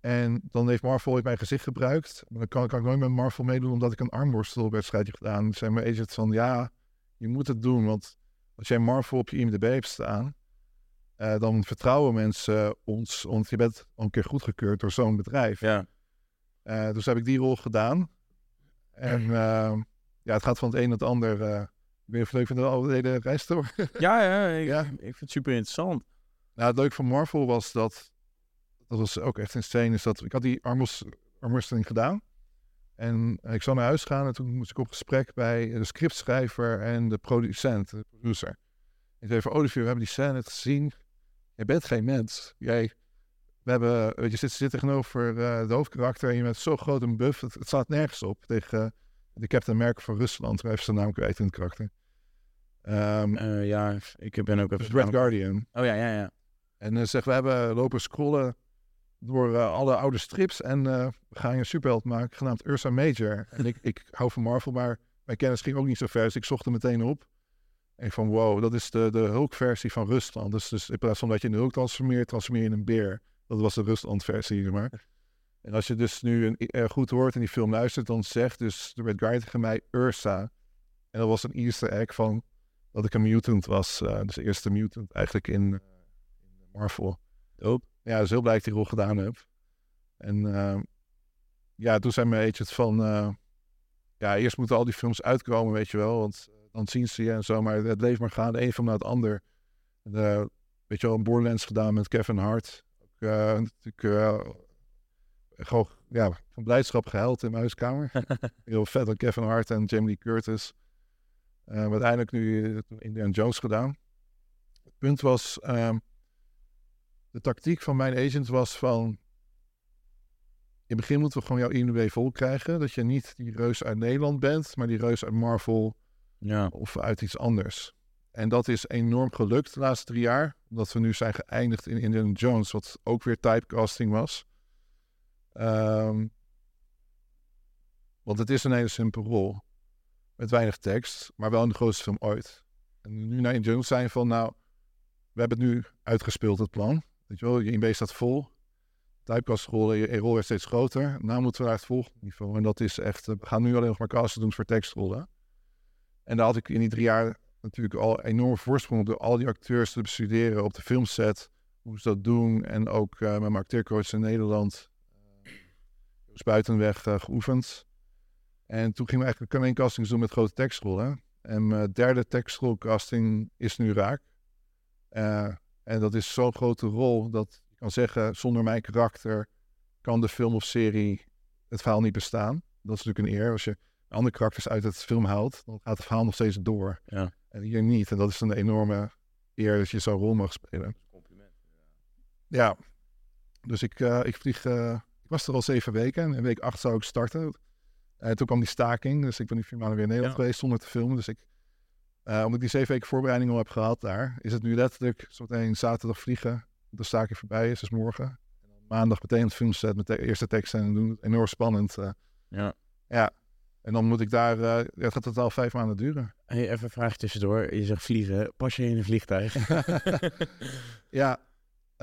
[SPEAKER 1] En dan heeft Marvel ooit mijn gezicht gebruikt. Maar dan kan, kan ik nooit met Marvel meedoen omdat ik een armworstelwedstrijdje gedaan. Dan zei mijn agent van ja, je moet het doen. Want als jij Marvel op je IMDb hebt staan, eh, dan vertrouwen mensen ons. Want je bent al een keer goedgekeurd door zo'n bedrijf.
[SPEAKER 2] Ja.
[SPEAKER 1] Eh, dus heb ik die rol gedaan. En eh, ja, het gaat van het een naar het ander. eh ik weet niet je leuk vindt, al de hele reis door.
[SPEAKER 2] Ja, ja, ik,
[SPEAKER 1] Ja.
[SPEAKER 2] ik vind het super interessant.
[SPEAKER 1] Nou, het leuke van Marvel was dat, dat was ook echt insane, is dat ik had die armworsteling gedaan. En eh, ik zou naar huis gaan en toen moest ik op gesprek bij de scriptschrijver en de producent, de producer. Ik zei van Olivier, we hebben die scène gezien. Jij bent geen mens. Jij, we hebben, weet je, zit, zit tegenover eh de hoofdkarakter en je bent zo groot en buff. Het, het staat nergens op tegen de Captain America van Rusland. Hij heeft zijn naam kwijt in het karakter. Ehm
[SPEAKER 2] Eh, ja, ik ben ook even...
[SPEAKER 1] dus Red Guardian.
[SPEAKER 2] Oh ja, ja, ja.
[SPEAKER 1] En uh, zeg, we hebben lopen scrollen door uh, alle oude strips en we gaan een superheld maken genaamd Ursa Major. En ik, ik hou van Marvel, maar mijn kennis ging ook niet zo ver, dus ik zocht hem meteen op. En ik van, wow, dat is de, de Hulk-versie van Rusland. Dus, dus in plaats van dat je een Hulk transformeert, transformeer je in een beer. Dat was de Rusland-versie, zeg maar. En als je dus nu een, uh, goed hoort en die film luistert, dan zegt dus de Red Guardian tegen mij Ursa. En dat was een easter egg van dat ik een mutant was. Uh, dus de eerste mutant eigenlijk in, in Marvel.
[SPEAKER 2] Dope.
[SPEAKER 1] Ja, dus heel blij dat ik die rol gedaan heb. En uh, ja, toen zei mijn agent van... Ja, eerst moeten al die films uitkomen, weet je wel. Want dan zien ze je en zo. Maar het bleef maar gaan, de een film naar het ander. En, weet je wel, een Borderlands gedaan met Kevin Hart. Ook, natuurlijk gewoon ja, van blijdschap gehuild in mijn huiskamer. Heel vet aan Kevin Hart en Jamie Lee Curtis. Uh, maar uiteindelijk nu Indiana Jones gedaan. Het punt was... Um, de tactiek van mijn agent was van... In het begin moeten we gewoon jouw IMDb vol krijgen. Dat je niet die reus uit Nederland bent, maar die reus uit Marvel
[SPEAKER 2] ja.
[SPEAKER 1] of uit iets anders. En dat is enorm gelukt de laatste drie jaar. Omdat we nu zijn geëindigd in Indiana Jones, wat ook weer typecasting was. Um, want het is een hele simpele rol. Met weinig tekst, maar wel in de grootste film ooit. En nu naar Jones zijn van, nou, we hebben het nu uitgespeeld, het plan. Weet je wel, je staat vol. Typecast-rol, je rol werd steeds groter. Nou moeten we naar het volgende niveau. En dat is echt, we gaan nu alleen nog maar casten doen voor tekstrollen. En daar had ik in die drie jaar natuurlijk al enorm voorsprong door al die acteurs te bestuderen op de filmset. Hoe ze dat doen. En ook uh, met mijn acteercoach in Nederland. Buitenweg uh, geoefend. En toen gingen we eigenlijk alleen castings doen met grote tekstrollen. En mijn derde tekstrolcasting is nu raak. Uh, en dat is zo'n grote rol dat je kan zeggen, zonder mijn karakter kan de film of serie het verhaal niet bestaan. Dat is natuurlijk een eer. Als je andere karakters uit het film haalt, dan gaat het verhaal nog steeds door.
[SPEAKER 2] Ja.
[SPEAKER 1] En hier niet. En dat is een enorme eer dat je zo'n rol mag spelen.
[SPEAKER 2] Compliment.
[SPEAKER 1] Ja. Dus ik, uh, ik vlieg... Uh, was er al zeven weken. En in week acht zou ik starten. En toen kwam die staking. Dus ik ben nu vier maanden weer in Nederland ja. geweest zonder te filmen. Dus ik uh, omdat ik die zeven weken voorbereiding al heb gehad daar, is het nu letterlijk zometeen zaterdag vliegen. De staking voorbij is, dus morgen. Maandag meteen het filmset met de eerste teksten en doen. Enorm spannend. Uh,
[SPEAKER 2] ja.
[SPEAKER 1] Ja. En dan moet ik daar, uh, ja, het gaat totaal vijf maanden duren.
[SPEAKER 2] Hey, even een vraag tussendoor. Je zegt vliegen. Pas je in een vliegtuig?
[SPEAKER 1] ja.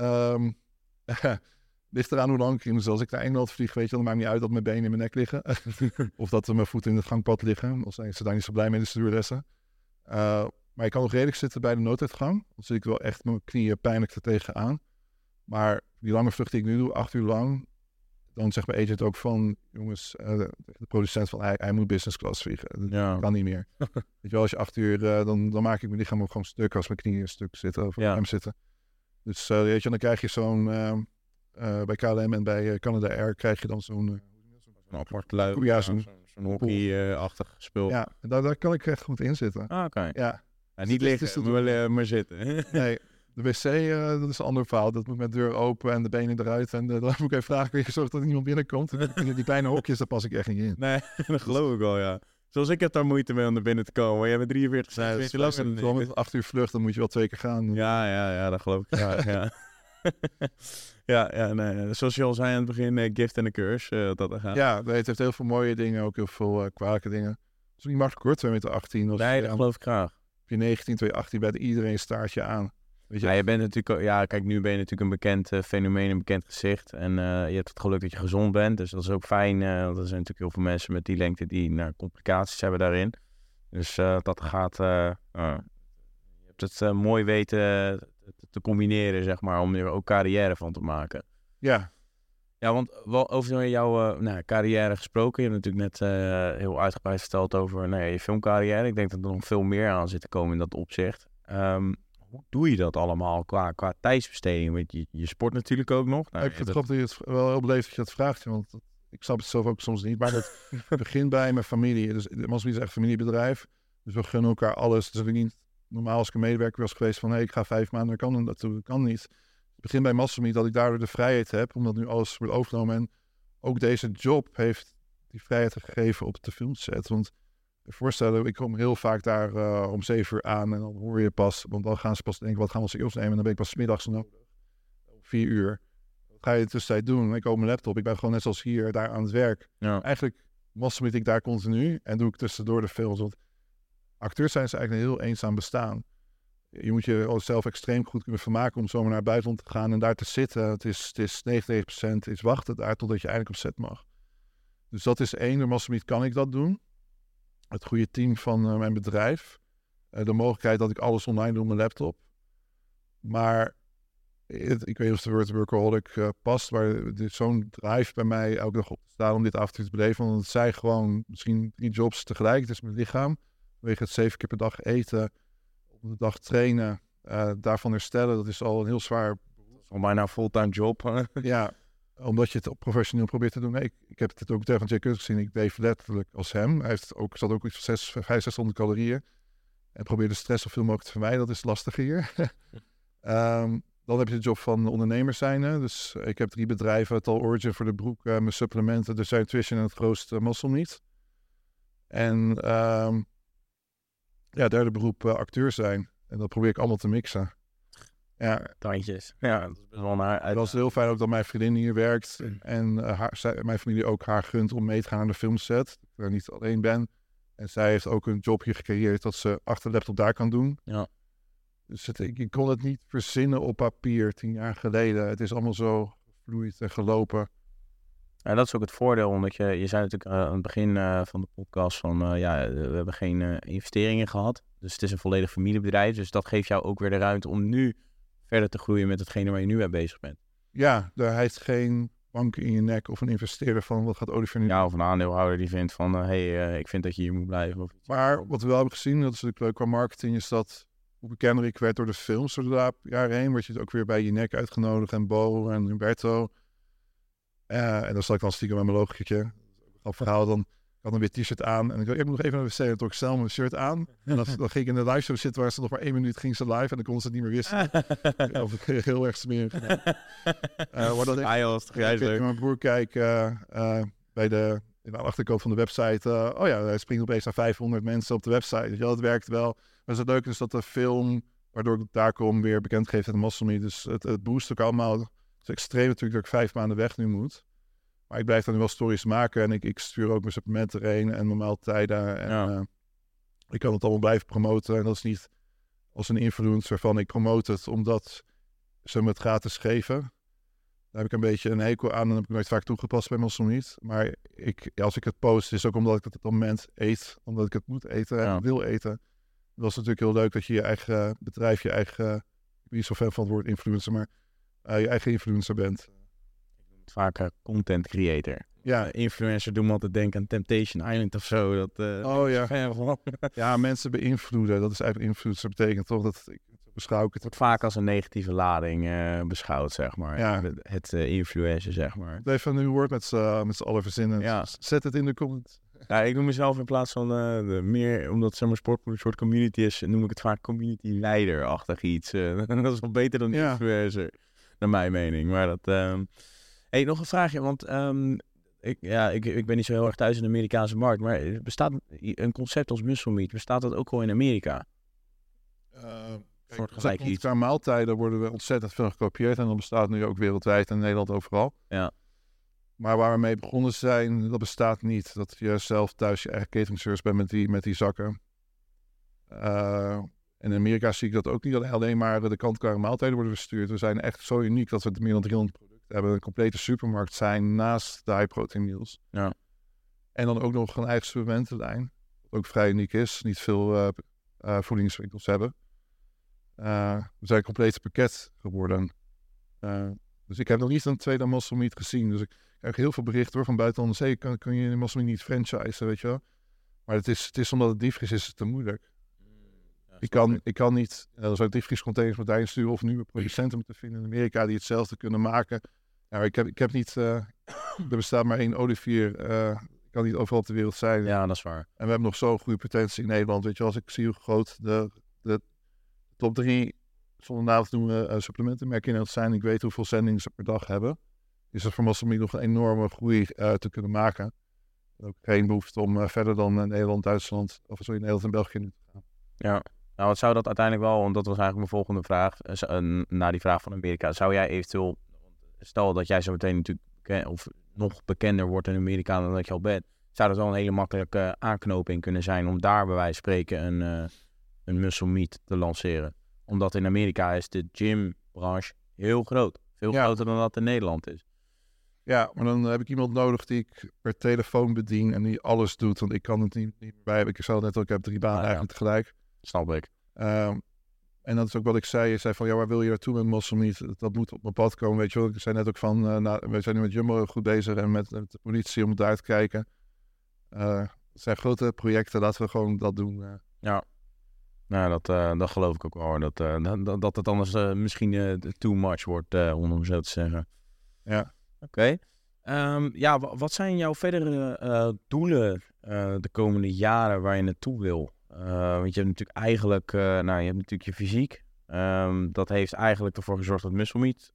[SPEAKER 1] Um, ligt eraan hoe lang ik Dus als ik naar Engeland vlieg, weet je, dan maakt niet uit dat mijn benen in mijn nek liggen. of dat mijn voeten in het gangpad liggen. Dan zijn ze daar niet zo blij mee, de stewardessen. Uh, maar ik kan nog redelijk zitten bij de nooduitgang. Dan zit ik wel echt mijn knieën pijnlijk er tegenaan. Maar die lange vlucht die ik nu doe, acht uur lang, dan zegt mijn agent ook van, jongens, uh, de producent van, hij, hij moet business class vliegen. Dat
[SPEAKER 2] ja.
[SPEAKER 1] kan niet meer. Weet je wel, als je acht uur, uh, dan, dan maak ik mijn lichaam ook gewoon stuk als mijn knieën een stuk zitten of
[SPEAKER 2] ja.
[SPEAKER 1] hem zitten. Dus weet je, dan krijg je zo'n, bij KLM en bij Canada Air krijg je dan zo'n...
[SPEAKER 2] Een apart luik.
[SPEAKER 1] Ja, zo'n
[SPEAKER 2] zo'n hockey-achtig spul.
[SPEAKER 1] Ja, daar, daar kan ik echt goed in zitten.
[SPEAKER 2] Ah, oké.
[SPEAKER 1] Ja.
[SPEAKER 2] ja. niet liggen,
[SPEAKER 1] is het-
[SPEAKER 2] maar, wel, eh, maar zitten.
[SPEAKER 1] Nee, de wc, eh, dat is een ander verhaal. Dat moet met deur open en de benen eruit. En eh, dan moet ik even vragen, kun je zorgen dat er niemand binnenkomt? Die, die kleine hokjes, daar pas ik echt niet in.
[SPEAKER 2] nee, dat geloof ik wel, ja. Zoals ik heb daar moeite mee om naar binnen te komen. Maar jij bent 43
[SPEAKER 1] Nee, dat is lastig.
[SPEAKER 2] en-
[SPEAKER 1] met acht uur vlucht, dan moet je wel twee keer gaan.
[SPEAKER 2] Ja, ja, ja, dat geloof ik. Ja, ja. Ja, ja nee, zoals je al zei aan het begin, eh, gift en a curse, eh, dat er gaat.
[SPEAKER 1] Ja, nee, het heeft heel veel mooie dingen, ook heel veel eh, kwalijke dingen. Het is niet makkelijk hoor, 2 meter 18. Als
[SPEAKER 2] nee,
[SPEAKER 1] je
[SPEAKER 2] dat
[SPEAKER 1] aan-
[SPEAKER 2] geloof ik graag.
[SPEAKER 1] op je 19, 218 bij iedereen een staartje aan. Weet je,
[SPEAKER 2] Ja, je bent natuurlijk, ook- ja, kijk, nu ben je natuurlijk een bekend eh, fenomeen, een bekend gezicht. En eh, je hebt het geluk dat je gezond bent, dus dat is ook fijn. eh, want er zijn natuurlijk heel veel mensen met die lengte die nou, complicaties hebben daarin. Dus eh, dat gaat, eh, eh, je hebt het eh, mooi weten te, te combineren, zeg maar, om er ook carrière van te maken.
[SPEAKER 1] ja,
[SPEAKER 2] Ja, want wel over jouw eh, nou, carrière gesproken. Je hebt natuurlijk net eh, heel uitgebreid verteld over nou je filmcarrière. Ik denk dat er nog veel meer aan zit te komen in dat opzicht. Ehm, hoe doe je dat allemaal qua, qua tijdsbesteding? Want je, je sport natuurlijk ook nog. Nou,
[SPEAKER 1] ik vind het dat je het wel heel beleefd dat je dat vraagt, want ik snap het zelf ook soms niet. Maar het begint bij mijn familie. Dus Masmiet is echt familiebedrijf. Dus we gunnen elkaar alles. Dus ik niet normaal als ik een medewerker was geweest van hé, ik ga vijf maanden Canada naartoe. Dat kan niet. Het begint bij Masmiet dat ik daardoor de vrijheid heb, omdat nu alles wordt overgenomen. En ook deze job heeft die vrijheid gegeven op de filmset. Want voorstellen, ik kom heel vaak daar eh, om zeven uur aan en dan hoor je pas, want dan gaan ze pas denken, wat gaan we als nemen? En dan ben ik pas middags nodig. Om vier uur. Wat ga je in tussentijd doen? Ik open mijn laptop. Ik ben gewoon net zoals hier daar aan het werk.
[SPEAKER 2] Ja.
[SPEAKER 1] Eigenlijk mastermeet ik daar continu en doe ik tussendoor de films. Want acteurs zijn ze eigenlijk een heel eenzaam bestaan. Je moet je zelf extreem goed kunnen vermaken om zomaar naar het buitenland te gaan en daar te zitten. Het is, het is 99% is wachten daar totdat je eindelijk op set mag. Dus dat is één. Door Mastermeet kan ik dat doen. Het goede team van eh, mijn bedrijf. Eh, de mogelijkheid dat ik alles online doe op mijn laptop. Maar ik weet niet of de woord workaholic eh, past, maar zo'n drive bij mij elke dag op te staan om dit avontuur te beleven. Want het zijn gewoon misschien drie jobs tegelijk. Het is mijn lichaam. Vanwege het zeven keer per dag eten, op de dag trainen, eh, daarvan herstellen. Dat is al een heel zwaar
[SPEAKER 2] al bijna een fulltime job. hè?
[SPEAKER 1] ja, omdat je het op professioneel probeert te doen. Nee, ik, ik heb het ook tegen Jack Curtis gezien. Ik deed letterlijk als hem. Hij heeft ook, zat ook iets van 6, 6500 calorieën. En probeer de stress zoveel mogelijk te vermijden. Dat is lastig hier. Ehm, dan heb je de job van ondernemers zijn. Hè. Dus ik heb drie bedrijven. Tal Origin voor de broek, eh, mijn supplementen, de Nutrition en het grootste muscle meat. En ehm, ja, derde beroep eh, acteur zijn. En dat probeer ik allemaal te mixen. Ja,
[SPEAKER 2] Tandjes. Ja, dat is best wel uit.
[SPEAKER 1] het was heel fijn ook dat mijn vriendin hier werkt.
[SPEAKER 2] Mm.
[SPEAKER 1] En eh, haar, zij, mijn familie ook haar gunt om mee te gaan naar de filmset. Dat ik er niet alleen ben. En zij heeft ook een job hier gecreëerd dat ze achter de laptop daar kan doen.
[SPEAKER 2] Ja.
[SPEAKER 1] Dus het, ik, ik kon het niet verzinnen op papier tien jaar geleden. Het is allemaal zo vloeid en gelopen.
[SPEAKER 2] En dat is ook het voordeel, omdat je, je zei natuurlijk eh, aan het begin eh, van de podcast van eh, ja, we hebben geen investeringen gehad. Dus het is een volledig familiebedrijf. Dus dat geeft jou ook weer de ruimte om nu verder te groeien met hetgene waar je nu mee bezig bent.
[SPEAKER 1] Ja, daar heeft geen bank in je nek of een investeerder van wat gaat Oliver nu
[SPEAKER 2] Ja, of een aandeelhouder die vindt van hé, hey, ik vind dat je hier moet blijven. Of iets.
[SPEAKER 1] Maar wat we wel hebben gezien, dat is natuurlijk leuk qua marketing, is dat hoe bekender ik werd door de films door de jaren heen, word je het ook weer bij je nek uitgenodigd en Bo en Humberto. Eh, en dan zat ik dan stiekem met mijn logietje. Op verhaal dan, ik had een wit t-shirt aan en ik, ik moet nog even naar de wc, dan trok ik snel mijn shirt aan. En dan, dan ging ik in de live show zitten waar ze nog maar één minuut ging ze live en dan konden ze het niet meer wisten. of ik heel erg smerig. Maar dat ik-
[SPEAKER 2] Ah
[SPEAKER 1] ik
[SPEAKER 2] leuk.
[SPEAKER 1] keek mijn broer kijken eh, bij de, in de achterkant van de website. oh ja, hij springt opeens naar 500 mensen op de website. Ja, dat werkt wel. Maar het leuke is dat de film, waardoor ik daar kom, weer bekend geeft aan Me. Dus het, het boost ook allemaal. Is extreem natuurlijk dat ik vijf maanden weg nu moet. Maar ik blijf dan wel stories maken en ik, ik stuur ook mijn supplementen erheen en mijn maaltijden. En,
[SPEAKER 2] Ja.
[SPEAKER 1] eh, ik kan het allemaal blijven promoten. En dat is niet als een influencer van ik promote het omdat ze me het gratis geven. Daar heb ik een beetje een hekel aan en heb ik nooit vaak toegepast bij Muscle Meat. Maar ik, als ik het post, is ook omdat ik het op dat moment eet. Omdat ik het moet eten en
[SPEAKER 2] Ja.
[SPEAKER 1] wil eten. Dat is natuurlijk heel leuk dat je je eigen bedrijf, je eigen... Ik ben niet zo fan van het woord influencer, maar eh, je eigen influencer bent.
[SPEAKER 2] Vaak eh, content creator.
[SPEAKER 1] Ja,
[SPEAKER 2] Eh, influencer doen me altijd denken aan Temptation Island of zo. Dat,
[SPEAKER 1] Oh, ja. ja, mensen beïnvloeden. Dat is eigenlijk influencer betekent toch dat... Ik, beschouw ik het.
[SPEAKER 2] wordt vaak als een negatieve lading beschouwd, zeg maar.
[SPEAKER 1] Ja.
[SPEAKER 2] Het, het influencer, zeg maar.
[SPEAKER 1] Even een nieuw woord met z'n allen verzinnen.
[SPEAKER 2] Ja.
[SPEAKER 1] Zet het in de comments.
[SPEAKER 2] Ja, ik noem mezelf in plaats van de meer, omdat zeg maar, sport een soort community is, noem ik het vaak community leider-achtig iets. dat is wel beter dan
[SPEAKER 1] Ja.
[SPEAKER 2] influencer, naar mijn mening. Maar dat. ehm hey, nog een vraagje, want ehm, ik, ja, ik, ik ben niet zo heel erg thuis in de Amerikaanse markt, maar bestaat een concept als muscle meat, bestaat dat ook al in Amerika? Soortgelijk iets.
[SPEAKER 1] Qua maaltijden worden we ontzettend veel gekopieerd. En dat bestaat nu ook wereldwijd in Nederland overal.
[SPEAKER 2] Ja.
[SPEAKER 1] Maar waar we mee begonnen zijn, dat bestaat niet. Dat je zelf thuis je eigen catering service bent met die, met die zakken. Eh, en in Amerika zie ik dat ook niet alleen maar de kant-klare maaltijden worden verstuurd. We zijn echt zo uniek dat we meer dan 300 producten hebben. Een complete supermarkt zijn naast de high protein meals.
[SPEAKER 2] Ja.
[SPEAKER 1] En dan ook nog een eigen supplementenlijn. Wat ook vrij uniek is. Niet veel uh, uh, voedingswinkels hebben. Uh, we zijn een compleet pakket geworden. dus ik heb nog niet een tweede muscle meat gezien. Dus ik krijg heel veel berichten hoor, van buitenlandse zee. Kan, kun je muscle meat niet franchisen, weet je wel. Maar het is, het is omdat het diepvries is, het te moeilijk. Ik, kan, ik kan niet, uh, zou diepvriescontainers met daarin sturen of nieuwe producenten moeten vinden in Amerika die hetzelfde kunnen maken. Ja, ik heb, ik heb niet, uh, er bestaat maar één olivier. Uh, ik kan niet overal op de wereld zijn.
[SPEAKER 2] Ja, dat is waar.
[SPEAKER 1] En we hebben nog zo'n goede potentie in Nederland. Weet je, als ik zie hoe groot de, de top drie, zonder naam te noemen, uh, supplementenmerken in Nederland zijn. Ik weet hoeveel zendingen ze per dag hebben. Is er voor Muscle nog een enorme groei te kunnen maken ook geen behoefte om verder dan Nederland, Duitsland, of sorry, Nederland en België nu te gaan.
[SPEAKER 2] Ja, nou wat zou dat uiteindelijk wel, want dat was eigenlijk mijn volgende vraag, uh, na die vraag van Amerika. Zou jij eventueel, stel dat jij zo meteen natuurlijk, of nog bekender wordt in Amerika dan dat je al bent, zou dat wel een hele makkelijke aanknoping kunnen zijn om daar bij wijze van spreken een, een muscle meat te lanceren? Omdat in Amerika is de gymbranche heel groot. Veel ja. groter dan dat in Nederland is.
[SPEAKER 1] Ja, maar dan heb ik iemand nodig die ik per telefoon bedien en die alles doet. Want ik kan het niet, niet meer bij hebben. Ik zei net al, ik heb drie banen ah, eigenlijk tegelijk.
[SPEAKER 2] Snap ik.
[SPEAKER 1] Um, en dat is ook wat ik zei. Je zei van, ja, waar wil je naartoe met Muscle Meat? Dat moet op mijn pad komen, weet je wel. Ik zei net ook van, uh, nou, we zijn nu met Jumbo goed bezig en met, met de politie om het uit te kijken. Uh, het zijn grote projecten, laten we gewoon dat doen. Uh.
[SPEAKER 2] Ja. Nou, dat, dat geloof ik ook wel. Dat, dat, dat het anders misschien too much wordt, om zo te zeggen.
[SPEAKER 1] Ja.
[SPEAKER 2] Oké. Okay. Um, ja, wat zijn jouw verdere doelen de komende jaren waar je naartoe wil? Uh, want je hebt natuurlijk eigenlijk, nou, je hebt natuurlijk je fysiek. Um, dat heeft eigenlijk ervoor gezorgd dat muscle meat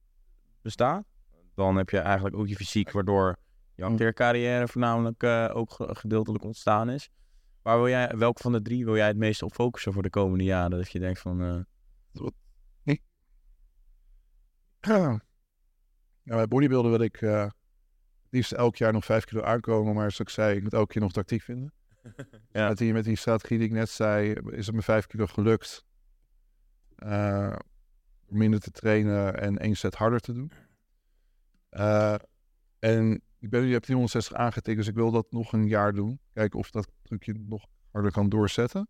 [SPEAKER 2] bestaat. Dan heb je eigenlijk ook je fysiek, waardoor je acteercarrière voornamelijk ook gedeeltelijk ontstaan is. Waar wil jij, welke van de drie wil jij het meest op focussen voor de komende jaren? Dat je denkt van...
[SPEAKER 1] Ja, bij bodybuilden wil ik uh, liefst elk jaar nog vijf kilo aankomen. Maar zoals ik zei, ik moet elke keer nog tactiek vinden. Ja. met, die, met die strategie die ik net zei, is het me vijf kilo gelukt. Uh, minder te trainen en één set harder te doen. Uh, en ik ben nu heb die 160 aangetikt, dus ik wil dat nog een jaar doen. Kijken of dat trucje nog harder kan doorzetten.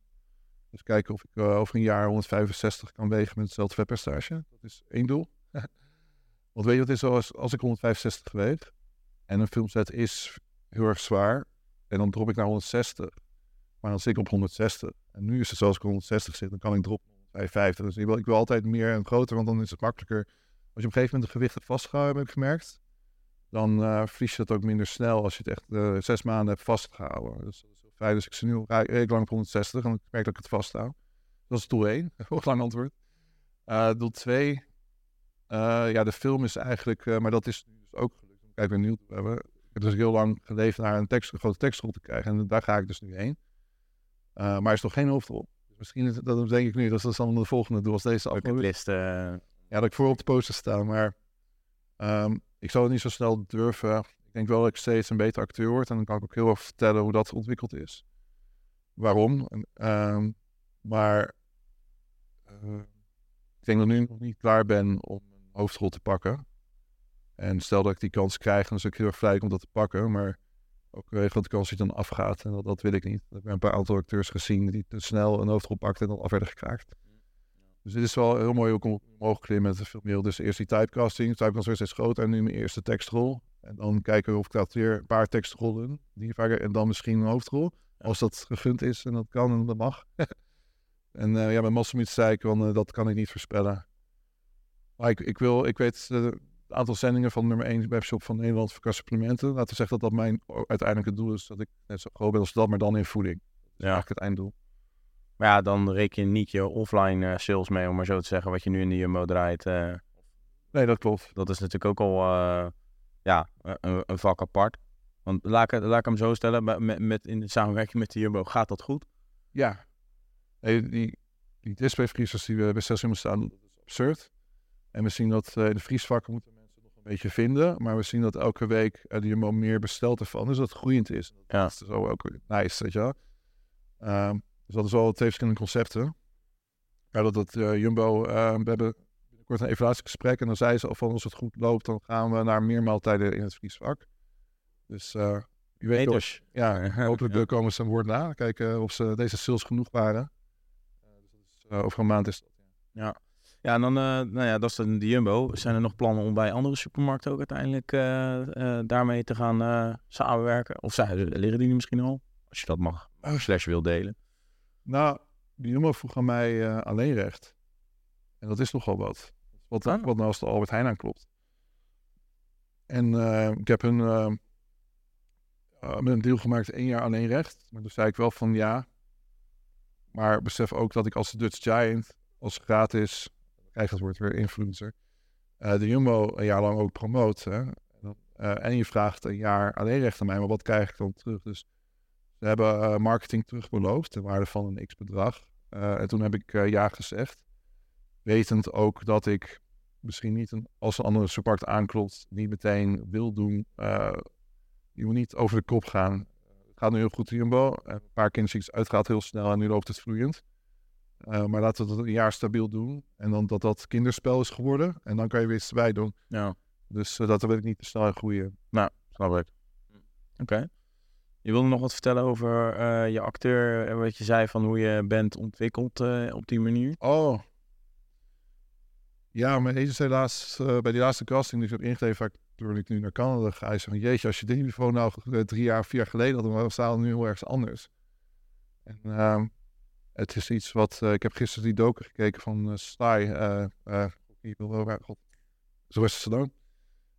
[SPEAKER 1] Dus kijken of ik uh, over een jaar 165 kan wegen met hetzelfde vetpercentage. Dat is één doel. Want weet je wat is zoals als ik 165 weeg en een filmset is heel erg zwaar en dan drop ik naar 160, maar dan zit ik op 160. En nu is het zoals ik 160 zit, dan kan ik droppen naar 155. Dus ik wil, ik wil altijd meer en groter, want dan is het makkelijker. Als je op een gegeven moment de gewicht hebt vastgehouden, heb ik gemerkt, dan uh, verlies je het ook minder snel als je het echt uh, zes maanden hebt vastgehouden. Dus dat is heel fijn. Dus ik zit nu redelijk lang op 160 en ik merk dat ik het vasthoud. Dat is doel 1, lang antwoord. Uh, doel 2 uh, ja, de film is eigenlijk, maar dat is dus ook gelukt. Kijk, ben nieuw hebben. Ik heb dus heel lang geleefd naar een, tekst, een grote tekstrol te krijgen. En daar ga ik dus nu heen. Uh, maar er is nog geen hoofdrol. Dus misschien, is, dat denk ik nu, dat is dan de volgende doel als deze
[SPEAKER 2] aflevering.
[SPEAKER 1] Ja, dat ik voor op de poster sta. Maar um, ik zal het niet zo snel durven. Ik denk wel dat ik steeds een beter acteur word. En dan kan ik ook heel erg vertellen hoe dat ontwikkeld is. Waarom. Um, maar ik denk dat ik nu nog niet klaar ben om hoofdrol te pakken. En stel dat ik die kans krijg, dan is ik heel erg vrij om dat te pakken. Maar ook grote kans hij dan afgaat. En dat, dat wil ik niet. Ik heb een paar aantal acteurs gezien die te snel een hoofdrol pakt en dan al verder gekraakt. Dus dit is wel heel mooi ook om omhoog klimmen met de filmeel. Dus eerst die typecasting. Typecasting is steeds groter en nu mijn eerste tekstrol. En dan kijken of ik dat weer een paar tekstrollen. Die vaker, en dan misschien een hoofdrol. Als dat gegund is en dat kan en dat mag. en uh, ja, met Massamit zei ik, want uh, dat kan ik niet voorspellen. Maar ik, ik, wil, ik weet uh, het aantal zendingen van nummer 1 webshop van Nederland voor supplementen. Laten we zeggen dat dat mijn uiteindelijke doel is. Dat ik net zo groot ben als dat, maar dan in voeding. Dat is ja. eigenlijk het einddoel.
[SPEAKER 2] Maar ja, dan reken je niet je offline uh, sales mee, om maar zo te zeggen, wat je nu in de Jumbo draait. Uh,
[SPEAKER 1] nee, dat klopt.
[SPEAKER 2] Dat is natuurlijk ook al ja, een, een, vak apart. Want laat ik, laat ik hem zo stellen, met, met, in de samenwerking met de Jumbo, gaat dat goed?
[SPEAKER 1] Ja. Nee, die, die displayvriezers die we bij Celsius staan, dat is absurd. En we zien dat uh, in de vriesvakken moeten mensen nog een beetje vinden. Maar we zien dat elke week uh, die er meer besteld ervan. Dus dat het groeiend is. Dat is zo ook nice, weet je wel. Um, dus dat is al twee verschillende concepten. Ja, dat het eh, Jumbo, eh, we hebben binnenkort een evaluatiegesprek en dan zei ze al van als het goed loopt, dan gaan we naar meer maaltijden in het vriesvak. Dus eh wie weet,
[SPEAKER 2] Meters.
[SPEAKER 1] ja, hopelijk
[SPEAKER 2] Ja.
[SPEAKER 1] eh, komen ze een woord na. Kijken of ze deze sales genoeg waren. Eh, dus dat is, eh, over een maand is dat.
[SPEAKER 2] Ja, en dan, eh, nou ja, dat is dan de Jumbo. Zijn er nog plannen om bij andere supermarkten ook uiteindelijk eh, eh, daarmee te gaan samenwerken? Of zijn, liggen die nu misschien al? Als je dat mag, slash wil delen.
[SPEAKER 1] Nou, die Jumbo vroeg aan mij eh, alleen recht. En dat is nogal wat. Wat,
[SPEAKER 2] Ah.
[SPEAKER 1] wat nou als de Albert Heijn aanklopt. En ik heb hun met een deal gemaakt één jaar alleen recht. Maar toen zei ik wel van ja. Maar besef ook dat ik als de Dutch Giant, als gratis, krijg dat woord weer influencer, eh, de Jumbo een jaar lang ook promoot. Hè? Eh, en je vraagt een jaar alleen recht aan mij, maar wat krijg ik dan terug? Dus ze hebben eh, marketing terugbeloofd ter waarde van een x-bedrag. Eh, en toen heb ik ja gezegd. Wetend ook dat ik misschien niet een, als een andere supermarkt aanklopt, niet meteen wil doen. je moet niet over de kop gaan. Het gaat nu heel goed Jumbo. En Een paar kinderziektes uitgaat heel snel en nu loopt het vloeiend. Eh, maar laten we dat een jaar stabiel doen. En dan dat dat kinderspel is geworden. En dan kan je weer iets erbij doen.
[SPEAKER 2] Ja,
[SPEAKER 1] Dus eh, dat wil ik niet te snel in groeien.
[SPEAKER 2] snap ik. Oké. Je wilde nog wat vertellen over eh, je acteur en wat je zei van hoe je bent ontwikkeld op die manier?
[SPEAKER 1] Oh. Ja, mijn agent zei laatst, eh, bij die laatste casting die ik heb ingegeven, toen ik nu naar Canada ga, hij zei van, jeetje, als je dit niveau nou drie jaar, vier jaar geleden had, dan staan we nu heel ergens anders. En ehm, het is iets wat, eh, ik heb gisteren die docu gekeken van uh, eh eh, wel, god, Sylvester Stallone.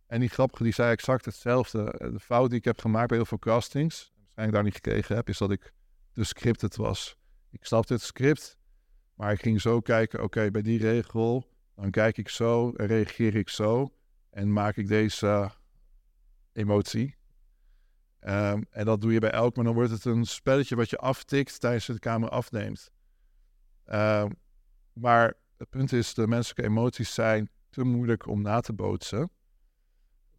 [SPEAKER 1] En die grappige, die zei exact hetzelfde. Eh, De fout die ik heb gemaakt bij heel veel castings, waarschijnlijk daar niet gekregen heb, is dat ik te scripted was. Ik snapte het script, maar ik ging zo kijken, oké, bij die regel, dan kijk ik zo en reageer ik zo en maak ik deze eh, emotie. Ehm, en dat doe je bij elk, maar dan wordt het een spelletje wat je aftikt tijdens je de camera afneemt. Ehm, maar het punt is, de menselijke emoties zijn te moeilijk om na te bootsen.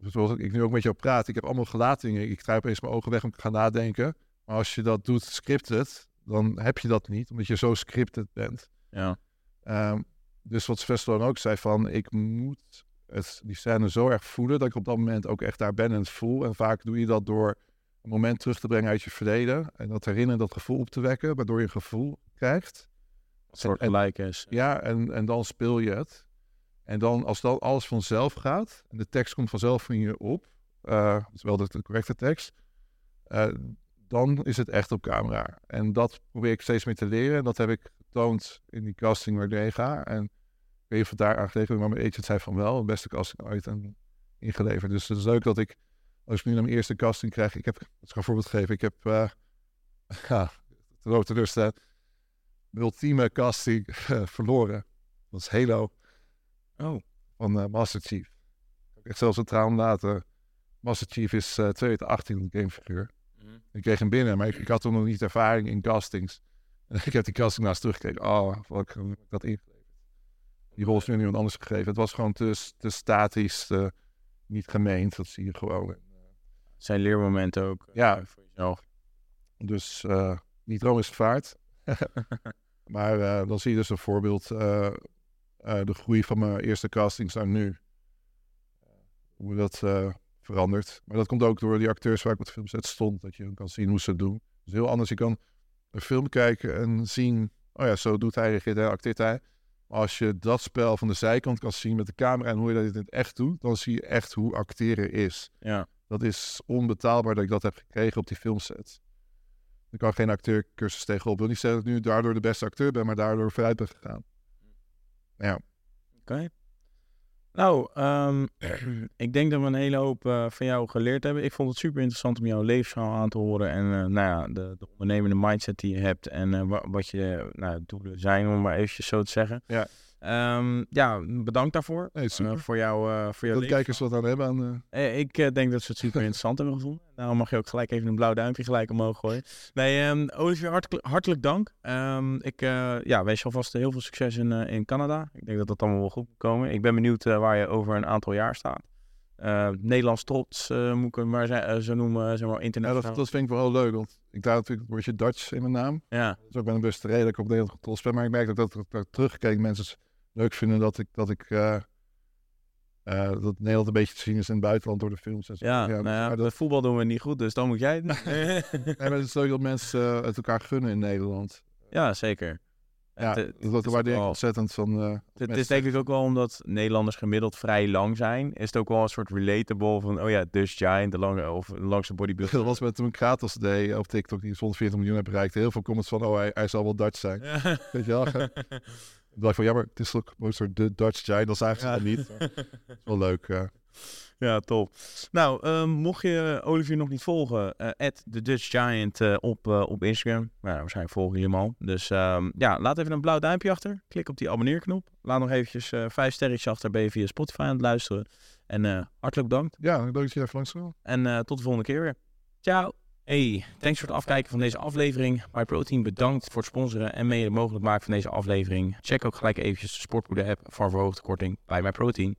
[SPEAKER 1] Zoals ik nu ook met jou praat, ik heb allemaal gelatingen. Ik draai opeens mijn ogen weg om te gaan nadenken. Maar als je dat doet scripted, dan heb je dat niet, omdat je zo scripted bent.
[SPEAKER 2] Ja.
[SPEAKER 1] Ehm, dus wat dan ook zei van, ik moet het, die scène zo erg voelen dat ik op dat moment ook echt daar ben en het voel. En vaak doe je dat door moment terug te brengen uit je verleden en dat herinneren, dat gevoel op te wekken, waardoor je een gevoel krijgt.
[SPEAKER 2] Een soort gelijk is.
[SPEAKER 1] Ja, en, en dan speel je het. En dan, als dan alles vanzelf gaat, en de tekst komt vanzelf van je op, dat is wel de, correcte tekst, eh, dan is het echt op camera. En dat probeer ik steeds meer te leren. En dat heb ik getoond in die casting waar ik doorheen ga. En ik weet niet of het daar aangelegen is, maar mijn agent zei van wel, de beste casting ooit en ingeleverd. Dus het is leuk dat ik, als ik nu naar mijn eerste casting krijg, ik heb, ik een voorbeeld geven, ik heb, eh ja, grote rust, hè, mijn ultieme casting verloren. Dat is Halo
[SPEAKER 2] Oh,
[SPEAKER 1] van eh, Master Chief. Ik zelfs een traan later. Master Chief is eh 2018 een gamefiguur. Ik kreeg hem binnen, maar ik, ik had toen nog niet ervaring in castings. En ik heb die casting naast teruggekeken. Oh, wat heb ik dat ingeleverd. Die rol is nu iemand anders gegeven. Het was gewoon te, te statisch, te niet gemeend. Dat zie je gewoon.
[SPEAKER 2] Zijn leermomenten ook eh,
[SPEAKER 1] Ja.
[SPEAKER 2] voor jezelf.
[SPEAKER 1] Dus eh, niet Rome is gevaard. maar eh, dan zie je dus een voorbeeld. de groei van mijn eerste castings naar nu. Hoe dat verandert. Maar dat komt ook door die acteurs waar ik met filmset stond. Dat je kan zien hoe ze het doen. Dus heel anders. Je kan een film kijken en zien. Oh ja, zo doet hij, reageert hij, acteert hij. Maar als je dat spel van de zijkant kan zien met de camera en hoe je dat in het echt doet, dan zie je echt hoe acteren is.
[SPEAKER 2] Ja.
[SPEAKER 1] Dat is onbetaalbaar dat ik dat heb gekregen op die filmset. Ik kan geen acteurcursus tegenop. Ik wil niet zeggen dat ik nu daardoor de beste acteur ben, maar daardoor vooruit ben gegaan. Ja,
[SPEAKER 2] Oké. Nou, ehm, ik denk dat we een hele hoop eh, van jou geleerd hebben. Ik vond het super interessant om jouw levensverhaal aan te horen. En eh, nou ja, de, de ondernemende mindset die je hebt. En eh, wa- wat je nou, doelen zijn, om maar eventjes zo te zeggen.
[SPEAKER 1] Ja.
[SPEAKER 2] Ehm, ja, bedankt daarvoor.
[SPEAKER 1] nee,
[SPEAKER 2] Eh, voor, jou, eh, voor jouw
[SPEAKER 1] dat kijkers wat aan hebben aan... eh,
[SPEAKER 2] Ik denk dat ze het super interessant hebben gevonden. Daarom mag je ook gelijk even een blauw duimpje gelijk omhoog gooien. Nee, ehm, Olivier, hartelijk, hartelijk dank. Ehm, ik ja, wens je alvast heel veel succes in, in Canada. Ik denk dat dat allemaal wel goed moet komen. Ik ben benieuwd waar je over een aantal jaar staat. Nederlands trots, moet ik hem maar zo noemen, zeg maar
[SPEAKER 1] Ja,
[SPEAKER 2] internationaal.
[SPEAKER 1] dat, dat vind ik wel leuk, want ik daar natuurlijk een woordje Dutch in mijn naam.
[SPEAKER 2] Ja,
[SPEAKER 1] Dus ik ben best redelijk op Nederland getrost ben, maar ik merk dat, dat, dat terugkijken mensen het leuk vinden dat ik, dat ik eh, eh, dat Nederland een beetje te zien is in het buitenland door de films en zo.
[SPEAKER 2] ja, nou
[SPEAKER 1] dus-
[SPEAKER 2] ja,
[SPEAKER 1] maar
[SPEAKER 2] met
[SPEAKER 1] dat,
[SPEAKER 2] voetbal doen we niet goed, dus dan moet jij het
[SPEAKER 1] nee, maar het is leuk dat mensen eh, het elkaar gunnen in Nederland.
[SPEAKER 2] ja, zeker.
[SPEAKER 1] Ja,
[SPEAKER 2] Het-
[SPEAKER 1] dat, dat
[SPEAKER 2] is
[SPEAKER 1] waardeer ik ontzettend van...
[SPEAKER 2] Het
[SPEAKER 1] mensen-
[SPEAKER 2] is denk ik ook wel omdat Nederlanders gemiddeld vrij lang zijn. Is het ook wel een soort relatable van, oh ja, Dutch Giant, de lange, of de langste bodybuilder.
[SPEAKER 1] Dat was met toen Kratos deed op TikTok, die 140 miljoen heeft bereikt. Heel veel comments van, oh, hij, hij zal wel Dutch zijn. Weet je wel? Ik dacht van, ja, maar het is ook de Dutch Giant. Dat zagen ze
[SPEAKER 2] Ja.
[SPEAKER 1] niet. is wel leuk. ja.
[SPEAKER 2] Ja, top. Nou, ehm, mocht je Olivier nog niet volgen, eh the Dutch Giant eh, op, eh, op Instagram. Nou, waarschijnlijk volgen jullie hem al. Dus ehm, ja, laat even een blauw duimpje achter. Klik op die abonneerknop. Laat nog eventjes vijf sterretjes achter. Ben je via Spotify aan het luisteren. En hartelijk bedankt.
[SPEAKER 1] Ja, leuk dat je even langs kwam.
[SPEAKER 2] En eh, tot de volgende keer weer. Ciao. Hey, thanks voor het afkijken van deze aflevering. MyProtein bedankt voor het sponsoren en mede mogelijk maken van deze aflevering. Check ook gelijk eventjes de Sportpoeder app voor verhoogde korting bij MyProtein.